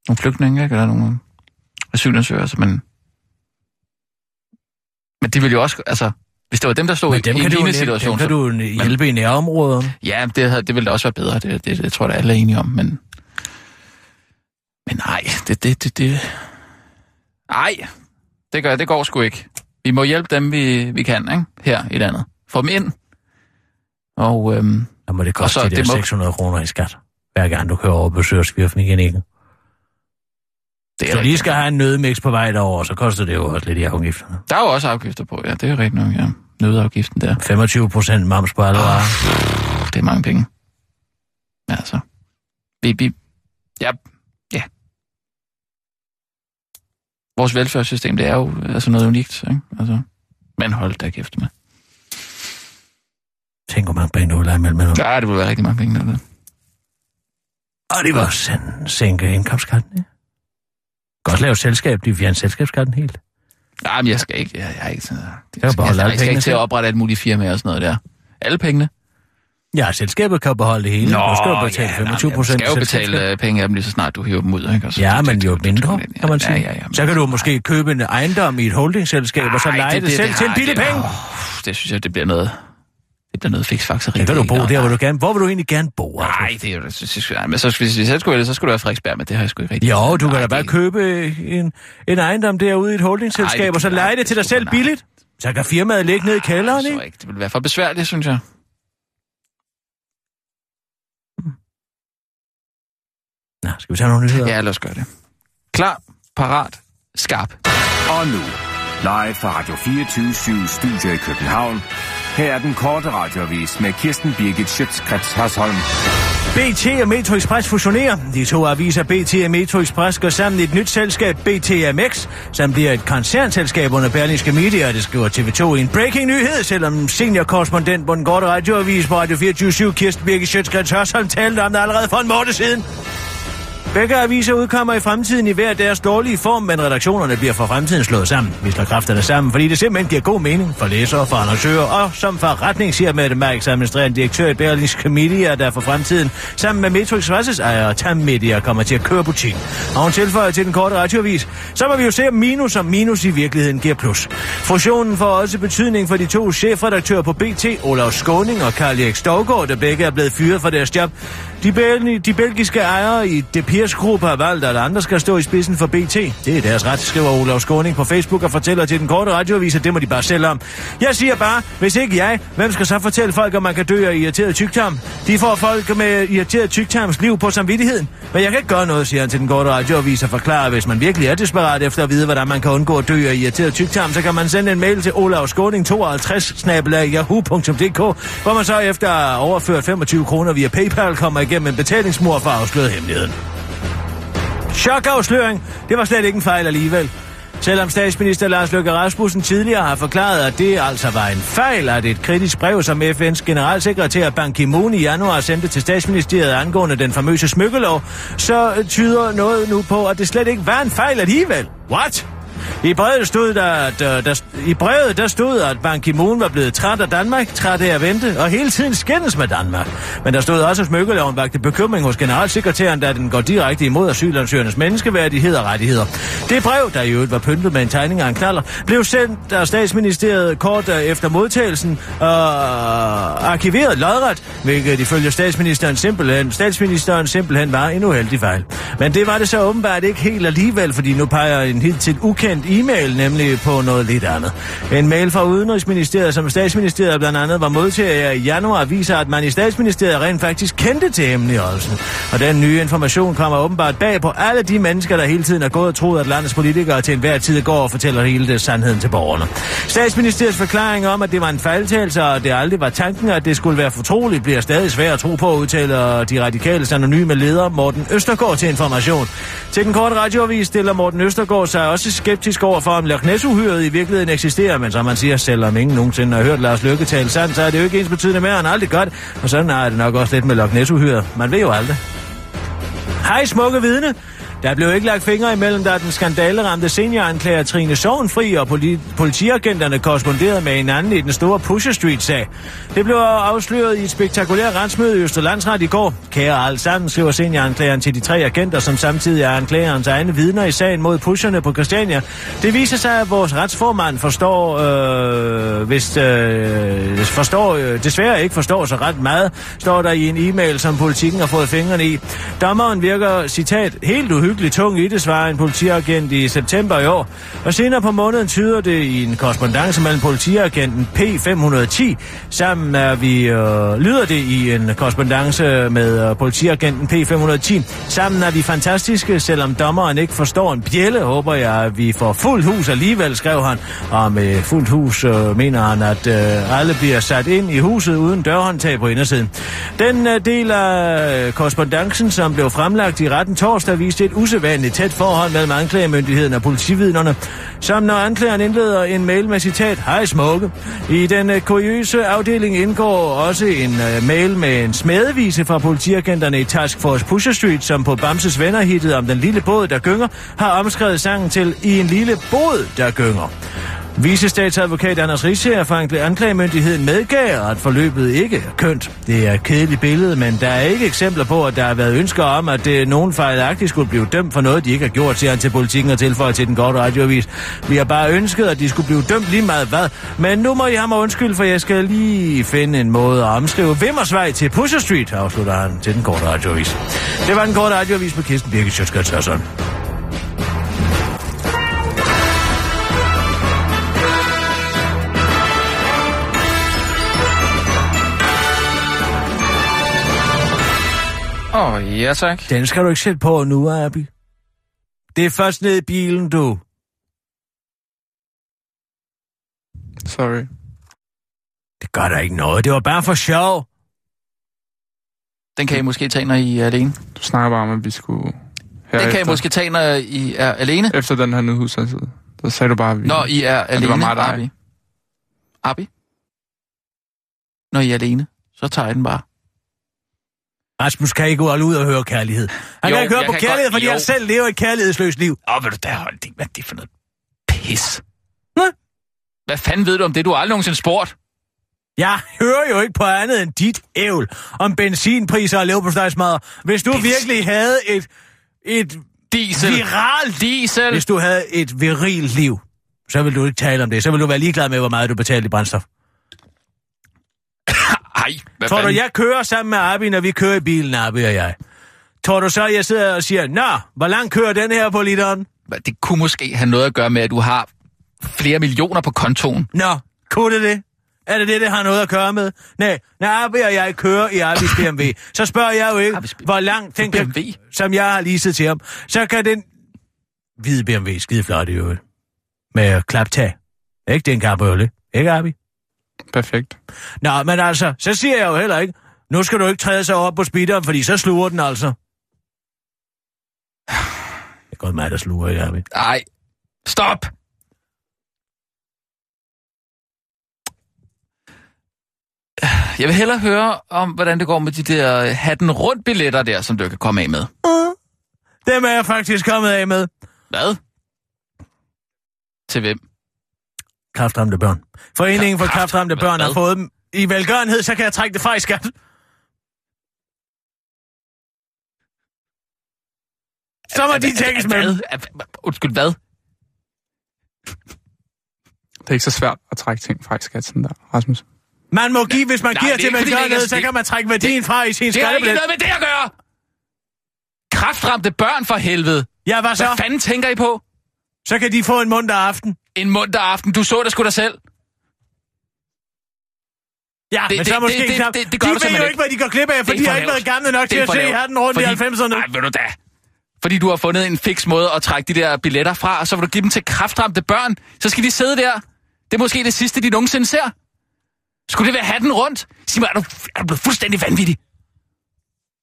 D: Nogle flygtninge, ikke? Eller nogle asylansøgere, altså, men... Men de vil jo også, altså... Hvis det var dem, der stod
E: Men
D: i,
E: dem
D: i en lignende
E: net- dem
D: situation,
E: kan du hjælpe i nærområderne.
D: ja, det, havde, det ville da også være bedre. Det, det, det tror jeg, alle er enige om, men... Men nej, det, det, det, det, Nej, det, gør, det går sgu ikke. Vi må hjælpe dem, vi, vi kan, ikke? Her i landet. Få dem ind. Og øhm,
E: Så må det koste
D: Og så,
E: de der
D: det må-
E: 600 kroner i skat. Hver gang du kører over og besøger skvirfmekanikken.
D: Det er
E: du lige skal have en nødmix på vej derover, så koster det jo også lidt i afgifterne.
D: Der er jo også afgifter på, ja. Det er rigtigt nok, ja. Nødafgiften der.
E: 25 procent moms på alle
D: Ah.
E: varer.
D: Det er mange penge. Altså. Vi, vi, ja, ja. Vores velfærdssystem, det er jo altså noget unikt, ikke? Altså, men hold da kæft med.
E: Tænk, hvor mange penge du vil have imellem. Ja.
D: Det ville være rigtig mange penge. Der.
E: Og det var også en sænke indkomstskatten, ja. Godt lave selskab, de fjerner selskabsskatten helt.
D: Nej, men jeg skal ikke, jeg, jeg er ikke sådan, jeg,
E: jo
D: jeg,
E: beholde
D: jeg,
E: alle
D: jeg skal ikke til at oprette alt muligt firma og sådan noget der. Alle pengene.
E: Ja, selskabet kan jo beholde det hele. nu skal du betale
D: ja,
E: 25
D: nej,
E: procent
D: Du skal jo betale øh, penge af dem lige så snart du hiver dem ud, ikke? Og så-
E: Ja,
D: det-
E: men
D: det-
E: jo
D: det- det-
E: mindre,
D: det-
E: kan man sige.
D: Ja, ja, ja, men-
E: så kan du måske købe en ejendom i et holdingselskab, og så
D: Ej,
E: lege det, selv til en billig
D: det-
E: penge.
D: åh, Det synes jeg, det bliver noget... Det bliver noget fiksfakseri.
E: Så kan du bo der, hvor du gerne... Hvor vil du egentlig gerne bo?
D: Nej, det er jo... Så, så, ja, men så, hvis vi selv skulle vælge, så skulle det være Frederiksberg, men det har jeg sgu ikke rigtig.
E: Jo, du kan da bare
D: det-
E: købe en, en ejendom derude i et holdingselskab,
D: det
E: og så
D: nej,
E: det til
D: det
E: dig selv billigt. Så kan firmaet ligge nede i kælderen,
D: Så
E: ikke?
D: ikke. Det ville være for besværligt, synes jeg.
E: Nå, skal vi tage nogle nyheder?
D: Ja, lad os gøre det. Klar, parat, skarp.
B: Og nu, live fra Radio 24 Studio i København. Her er den korte radiovis med Kirsten Birgit Schøtzgrads Hasholm.
E: BT og Metro Express fusionerer. De to aviser BT og Metro Express går sammen i et nyt selskab, BTMX, som bliver et koncernselskab under Berlingske Media, det skriver TV2 i en breaking nyhed, selvom seniorkorrespondent på den korte radioavis på Radio 24 Kirsten Birgit Schøtzgrads Hasholm talte om det allerede for en måned siden. Begge aviser udkommer i fremtiden i hver deres dårlige form, men redaktionerne bliver for fremtiden slået sammen. Vi slår kræfterne sammen, fordi det simpelthen giver god mening for læsere, for annoncører og som forretning, siger Mette Marks administrerende direktør i Berlingske Media, der for fremtiden sammen med Metro Expresses ejer Tam Media kommer til at køre butikken. Og hun tilføjer til den korte radioavis, så må vi jo se om minus som minus i virkeligheden giver plus. Fusionen får også betydning for de to chefredaktører på BT, Olaf Skåning og Karl Erik Stovgaard, der begge er blevet fyret fra deres job. De, bel- de belgiske ejere i De gruppe har valgt, at andre skal stå i spidsen for BT. Det er deres ret, skriver Olaf Skåning på Facebook og fortæller til den korte radioavis, at det må de bare selv om. Jeg siger bare, hvis ikke jeg, hvem skal så fortælle folk, at man kan dø af irriteret tyktarm? De får folk med irriteret tyktarms liv på samvittigheden. Men jeg kan ikke gøre noget, siger han til den korte radioavis og forklarer, hvis man virkelig er desperat efter at vide, hvordan man kan undgå at dø af irriteret tyktarm, så kan man sende en mail til Olaf Skåning 52 yahoo.dk, hvor man så efter overført 25 kroner via PayPal kommer gennem en betalingsmur for at afsløre hemmeligheden. Chokafsløring. Det var slet ikke en fejl alligevel. Selvom statsminister Lars Løkke Rasmussen tidligere har forklaret, at det altså var en fejl, at et kritisk brev, som FN's generalsekretær Ban Ki-moon i januar sendte til statsministeriet angående den famøse smykkelov, så tyder noget nu på, at det slet ikke var en fejl alligevel. What? I brevet stod der, at, der, I brevet der stod, at Ban Ki-moon var blevet træt af Danmark, træt af at vente, og hele tiden skændes med Danmark. Men der stod også, at smykkeloven vagte bekymring hos generalsekretæren, da den går direkte imod asylansøgernes menneskeværdighed og rettigheder. Det brev, der i øvrigt var pyntet med en tegning af en knaller, blev sendt af statsministeriet kort øh, efter modtagelsen og øh, arkiveret lodret, hvilket ifølge statsministeren simpelthen, statsministeren simpelthen var en uheldig fejl. Men det var det så åbenbart ikke helt alligevel, fordi nu peger en helt til ukendt e-mail nemlig på noget lidt andet. En mail fra Udenrigsministeriet, som statsministeriet blandt andet var modtager i januar, viser, at man i statsministeriet rent faktisk kendte til hemmeligholdelsen. Og den nye information kommer åbenbart bag på alle de mennesker, der hele tiden er gået og troet, at landets politikere til enhver tid går og fortæller hele det sandheden til borgerne. Statsministeriets forklaring om, at det var en fejltagelse, og det aldrig var tanken, at det skulle være fortroligt, bliver stadig svært at tro på, udtaler de radikale anonyme leder Morten Østergaard til information. Til den korte radioavis stiller Morten Østergaard sig også skeptisk over for, om Loch ness i virkeligheden eksisterer, men som man siger, selvom ingen nogensinde har hørt Lars Løkke tale sandt, så er det jo ikke ens betydende med, at han aldrig godt. Og sådan er det nok også lidt med Loch Ness-uhyret. Man ved jo aldrig. Hej, smukke vidne. Der blev ikke lagt fingre imellem, da den skandaleramte senioranklager Trine Sovenfri og poli- politiagenterne korresponderede med hinanden i den store Pusher Street-sag. Det blev afsløret i et spektakulært retsmøde i Østerlandsret i går. Kære alt sammen, skriver senioranklageren til de tre agenter, som samtidig er anklagerens egne vidner i sagen mod pusherne på Christiania. Det viser sig, at vores retsformand forstår, øh, hvis, øh, forstår øh, desværre ikke forstår så ret meget, står der i en e-mail, som politikken har fået fingrene i. Dommeren virker, citat, helt uhyggelig uhyggelig tung i det, svarer en politiagent i september i år. Og senere på måneden tyder det i en korrespondence mellem politiagenten P510. Sammen er vi, øh, lyder det i en korrespondence med øh, politiagenten P510. Sammen er vi fantastiske, selvom dommeren ikke forstår en bjælle, håber jeg, at vi får fuldt hus alligevel, skrev han. Og med fuldt hus øh, mener han, at øh, alle bliver sat ind i huset uden dørhåndtag på indersiden. Den øh, del af korrespondancen, som blev fremlagt i retten torsdag, viste et usædvanligt tæt forhold mellem anklagemyndigheden og politividnerne, som når anklageren indleder en mail med citat, Hej smukke. I den øh, kuriøse afdeling indgår også en øh, mail med en smedevise fra politiagenterne i Task Force Pusher Street, som på Bamses venner om den lille båd, der gynger, har omskrevet sangen til I en lille båd, der gynger. Visestatsadvokat Anders Rigsjær fra anklagemyndigheden medgav, at forløbet ikke er kønt. Det er et kedeligt billede, men der er ikke eksempler på, at der har været ønsker om, at det nogen fejlagtigt skulle blive dømt for noget, de ikke har gjort, siger han til politikken og tilføjer til den korte radioavis. Vi har bare ønsket, at de skulle blive dømt lige meget hvad. Men nu må I have mig undskyld, for jeg skal lige finde en måde at omskrive Vimmersvej til Pusher Street, afslutter han til den korte radioavis. Det var den korte radioavis på Kirsten Birgit Sjøtskrets
D: ja tak.
E: Den skal du ikke sætte på nu, Abi. Det er først ned i bilen, du.
F: Sorry.
E: Det gør der ikke noget. Det var bare for sjov.
D: Den kan I måske tage, når I er alene.
F: Du snakker bare om, at vi skulle...
D: Den kan I måske tage, når I er alene.
F: Efter den her nødhusaltid. Så sagde du bare, at vi...
D: Når I er alene,
F: det var mig.
D: Abi. Abi? Når I er alene, så tager jeg den bare.
E: Rasmus kan ikke holde ud og høre kærlighed. Han
D: Jo,
E: kan ikke høre på kærlighed,
D: godt-
E: fordi
D: jo.
E: han selv lever et kærlighedsløst liv.
D: Åh, vil du da holde det? Hvad er det for noget pis?
E: Hvad?
D: Hvad fanden ved du om det? Du har aldrig nogensinde spurgt.
E: Jeg hører jo ikke på andet end dit ævl om benzinpriser og leverpostejsmadder. Hvis du
D: Benzin.
E: virkelig havde et, et
D: Diesel.
E: viralt...
D: Diesel.
E: Hvis du havde et virilt liv, så vil du ikke tale om det. Så vil du være ligeglad med, hvor meget du betaler i brændstof.
D: Ej, hvad
E: Tror du,
D: fanden?
E: jeg kører sammen med Abi, når vi kører i bilen, Abi og jeg? Tror du så, jeg sidder og siger, Nå, hvor langt kører den her på literen?
D: Det kunne måske have noget at gøre med, at du har flere millioner på kontoen.
E: Nå, kunne det det? Er det det, det har noget at gøre med? Nej, når Abi og jeg kører i Abis (laughs) BMW, så spørger jeg jo ikke, hvor langt den kan,
D: BMW?
E: som jeg har leaset til ham. Så kan den hvide BMW, skide flot i øvrigt, med klaptag. Ikke den cabriolet, ikke Abi?
F: Perfekt.
E: Nå, men altså, så siger jeg jo heller ikke, nu skal du ikke træde sig op på speederen, fordi så sluger den altså. Det er godt mig, der sluger, ikke Abi?
D: Ej, stop! Jeg vil hellere høre om, hvordan det går med de der hatten rundt billetter der, som du kan komme af med.
E: Dem er jeg faktisk kommet af med.
D: Hvad? Til hvem?
E: Kraftramte børn. Foreningen for
D: Kraft-
E: kraftramte børn har fået dem i velgørenhed, så kan jeg trække det fra i skat. Så må de tænkes med.
D: Undskyld, hvad?
F: Det er ikke så svært at trække ting fra i skat, sådan der, Rasmus.
E: Man må give, hvis man
D: Nej,
E: giver
D: er
E: til velgørenhed, så kan man trække værdien fra i sin
D: Det har ikke
E: skattebillet.
D: noget med det at gøre! Kraftramte børn for helvede.
E: Ja, hvad så?
D: Hvad fanden tænker I på?
E: Så kan de få en munter aften.
D: En munter aften. Du så det sgu da selv.
E: Ja,
D: Det-
E: men så
D: det-
E: måske
D: det- det-
E: knap.
D: det- det gør
E: de
D: du
E: ved jo
D: ikke.
E: hvad de går glip af, for
D: Det
E: de har ikke været gamle nok til
D: Det
E: at se
D: lavt.
E: hatten rundt i
D: Fordi-
E: 90'erne.
D: Nej, ved du da. Fordi du har fundet en fix måde at trække de der billetter fra, og så vil du give dem til kraftramte børn. Så skal de sidde der. Det er måske det sidste, de nogensinde ser. Skulle det være hatten rundt? Sig mig, er du, er du blevet fuldstændig vanvittig?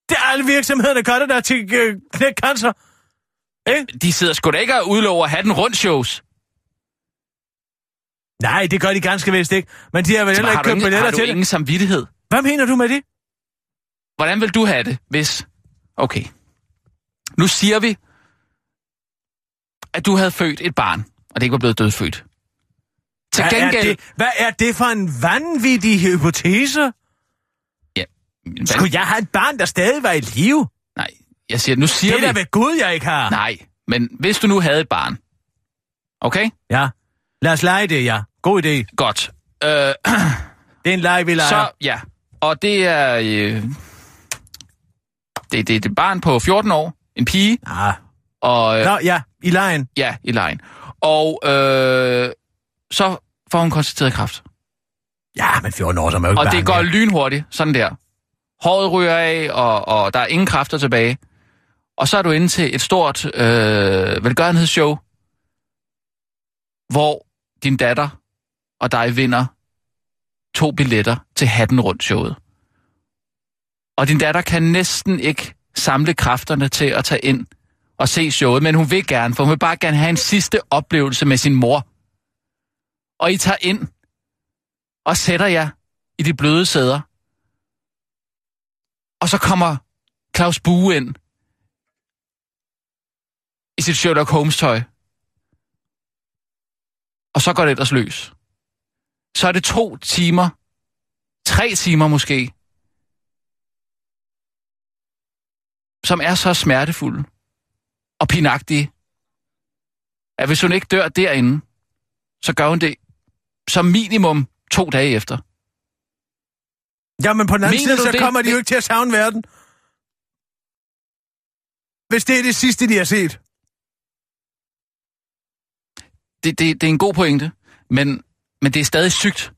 E: Det er alle virksomheder, der gør det der til øh, knæk cancer. Ikke?
D: De sidder sgu da ikke og udlover hatten rundt shows.
E: Nej, det gør de ganske vist ikke. Men de har vel heller ikke købt billetter
D: har du
E: til det.
D: ingen samvittighed?
E: Hvad mener du med det?
D: Hvordan vil du have det, hvis... Okay. Nu siger vi, at du havde født et barn, og det ikke var blevet dødfødt. Til
E: Hvad er,
D: gengæld...
E: det, hvad er det for en vanvittig hypotese?
D: Ja, hvad-
E: Skulle jeg have et barn, der stadig var i live?
D: Nej, jeg siger, nu siger
E: Det er da
D: vi...
E: ved Gud, jeg ikke har.
D: Nej, men hvis du nu havde et barn, okay?
E: Ja, lad os lege det, ja. God idé.
D: Godt. Øh, (clears throat)
E: Det er en leg, vi leger.
D: så, ja. Og det er... Øh, det, det, det er et barn på 14 år, en pige,
E: Ah,
D: Og, øh,
E: Nå, ja, i lejen.
D: ja, i lejen. Og øh, så får hun konstateret kræft.
E: Ja, men 14 år, så er man jo ikke
D: Og det går lynhurtigt, sådan der. Håret ryger af, og, og der er ingen kræfter tilbage. Og så er du inde til et stort øh, velgørenhedsshow, hvor din datter og dig vinder to billetter til hatten rundt showet. Og din datter kan næsten ikke samle kræfterne til at tage ind og se showet, men hun vil gerne, for hun vil bare gerne have en sidste oplevelse med sin mor. Og I tager ind og sætter jer i de bløde sæder. Og så kommer Claus Bue ind i sit Sherlock Holmes-tøj. Og så går det ellers løs. Så er det to timer, tre timer måske, som er så smertefulde og pinagtige, at hvis hun ikke dør derinde, så gør hun det som minimum to dage efter.
E: Jamen på den anden
D: Mener
E: side, så
D: det?
E: kommer de jo ikke til at savne verden. Hvis det er det sidste, de har set.
D: Det, det, det er en god pointe, men, men det er stadig sygt.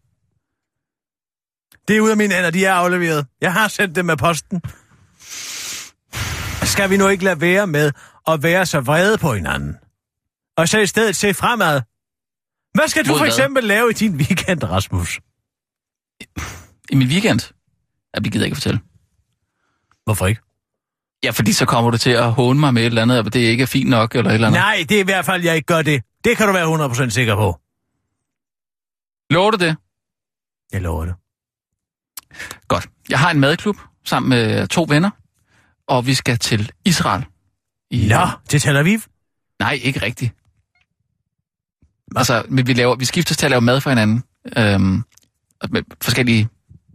E: Det er ud af mine hænder, de er afleveret. Jeg har sendt dem med posten. Skal vi nu ikke lade være med at være så vrede på hinanden? Og så i stedet se fremad. Hvad skal du for eksempel lave i din weekend, Rasmus?
D: I min weekend? Jeg gider ikke at fortælle.
E: Hvorfor ikke?
D: Ja, fordi så kommer du til at håne mig med et eller andet, og det ikke er fint nok, eller et eller andet.
E: Nej, det er i hvert fald, jeg ikke gør det. Det kan du være 100% sikker på.
D: Lover du det?
E: Jeg lover det.
D: Godt. Jeg har en madklub sammen med to venner, og vi skal til Israel. I,
E: Nå, til Tel Aviv?
D: Nej, ikke rigtigt. Altså, vi, laver, vi skifter til at lave mad for hinanden. Øhm, med forskellige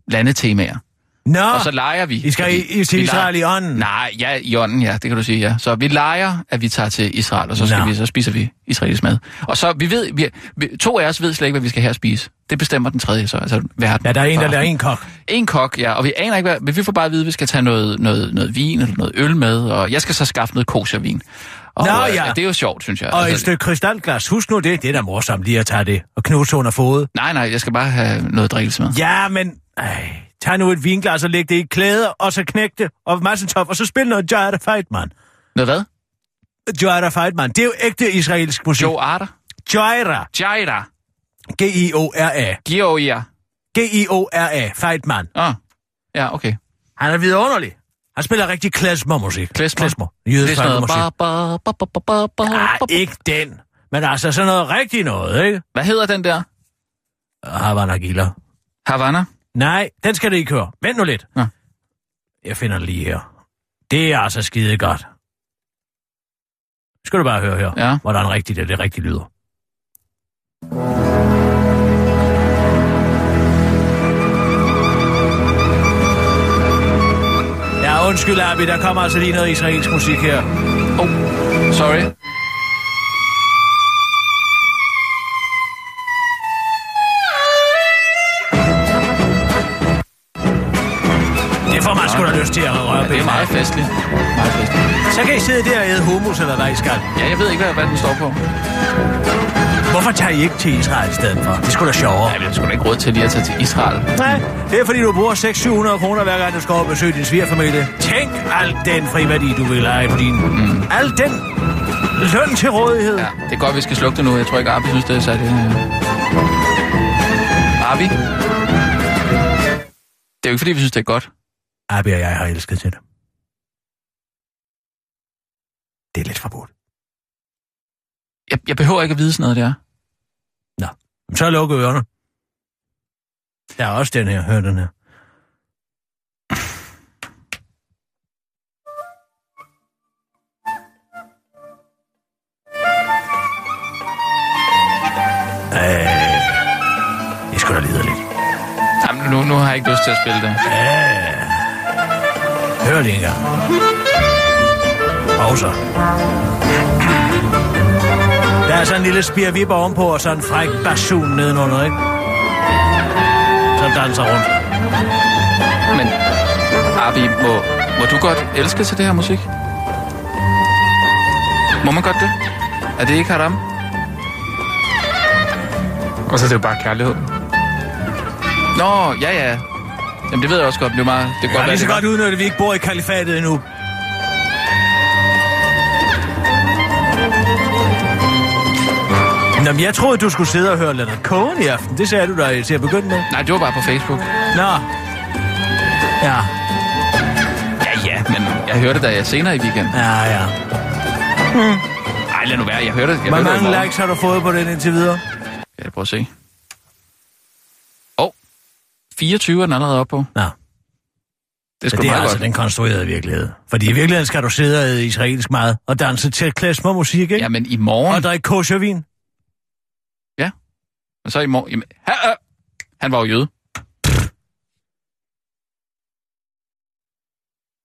D: landetemaer.
E: Nå,
D: Og så leger vi.
E: I skal i, i til
D: vi
E: Israel
D: leger-
E: i ånden.
D: Nej, ja, i ånden, ja, det kan du sige, ja. Så vi leger, at vi tager til Israel, og så, skal
E: Nå.
D: vi, så spiser vi israelsk mad. Og så, vi ved, vi, vi, to af os ved slet ikke, hvad vi skal her spise. Det bestemmer den tredje, så altså verden.
E: Ja, der er en, der lader en kok.
D: En kok, ja, og vi aner ikke, hvad, men vi får bare at vide, at vi skal tage noget, noget, noget vin eller noget øl med, og jeg skal så skaffe noget koshervin. Og,
E: Nå,
D: øh,
E: ja.
D: Det er jo sjovt, synes jeg.
E: Og et stykke krystalglas. Husk nu det. Det er da morsomt lige at tage det. Og knuse under fod.
D: Nej, nej, jeg skal bare have noget drikkelse med.
E: Ja, men... Ej, tag nu et vinglas og læg det i klæder, og så knæk det, og massetop, og så spil noget Jada Feitman.
D: Noget hvad?
E: Jada Feitman. Det er jo ægte israelsk musik.
D: Joe Arter?
E: Jaira.
D: Jaira?
E: G-I-O-R-A.
D: Georgia?
E: G-I-O-R-A. Feitman.
D: Oh. ja, okay.
E: Han er vidunderlig. Han spiller rigtig klezmer-musik.
D: Klezmer?
E: Klezmer.
D: Det er
E: Jødisk musik.
D: Ba.
E: ikke den. Men altså sådan noget rigtig noget, ikke?
D: Hvad hedder den der?
E: Havana Gila.
D: Havana?
E: Nej, den skal det ikke høre. Vent nu lidt.
D: Nå.
E: Jeg finder den lige her. Det er altså skide godt. Skal du bare høre her,
D: Ja.
E: hvordan rigtigt det, det rigtigt lyder. Ja, undskyld, Abi, der kommer altså lige noget israelsk musik her.
D: Oh, sorry.
E: Lyst til at røre
D: Ja, det er meget festligt. Meget festligt.
E: Så kan I sidde der og æde hummus, eller hvad I skal.
D: Ja, jeg ved ikke, hvad, hvad den står på.
E: Hvorfor tager I ikke til Israel i stedet for? Det sgu da sjovere.
D: Ja, vi har sgu da ikke råd til lige at tage til Israel.
E: Nej, det er fordi, du bruger 600-700 kroner hver gang, du skal og besøge din svigerfamilie. Tænk alt den friværdi, du vil have på din... Mm. Al den løn til rådighed.
D: Ja, det er godt, vi skal slukke det nu. Jeg tror ikke, Arbi synes, det er øh. Arbi? Det er jo ikke, fordi vi synes, det er godt.
E: Abi og jeg har elsket til det. Det er lidt forbudt.
D: Jeg, jeg behøver ikke at vide sådan noget, det er.
E: Nå, så luk ørerne. Der er også den her. Hør den her. Øh, det skulle da lide lidt.
D: Jamen, nu, nu har jeg ikke lyst til at spille det.
E: Hør lige engang. Pauser. Der er sådan en lille spirvip ovenpå, og så en fræk basun nedenunder, ikke? Som danser rundt.
D: Men Arbi, må, må du godt elske til det her musik? Må man godt det? Er det ikke haram?
F: Og så er det jo bare kærlighed.
D: Nå, ja, ja. Jamen, det ved jeg også godt. Det er meget... Det kan godt
E: har
D: være,
E: lige så godt udnyttet, at vi ikke bor i kalifatet endnu. Nå, men jeg troede, du skulle sidde og høre Leonard Cohen i aften. Det sagde du da til at begynde med.
D: Nej, det var bare på Facebook.
E: Nå. Ja,
D: Ja, ja, men jeg hørte det da senere i weekenden.
E: ja, ja.
D: Nej, lad nu være. Jeg hørte det.
E: Hvor
D: det
E: mange likes har du fået på den indtil videre?
D: Ja, prøver at se. Åh, oh, 24 er den allerede oppe på.
E: Nå.
D: Det er
E: det er altså
D: godt.
E: den konstruerede virkelighed. Fordi i virkeligheden skal du sidde æde israelsk mad og danse til klesmermusik, ikke?
D: Jamen, i morgen...
E: Og drikke koshervin.
D: Og så i morgen... Jamen, ha, ha, han var jo jøde.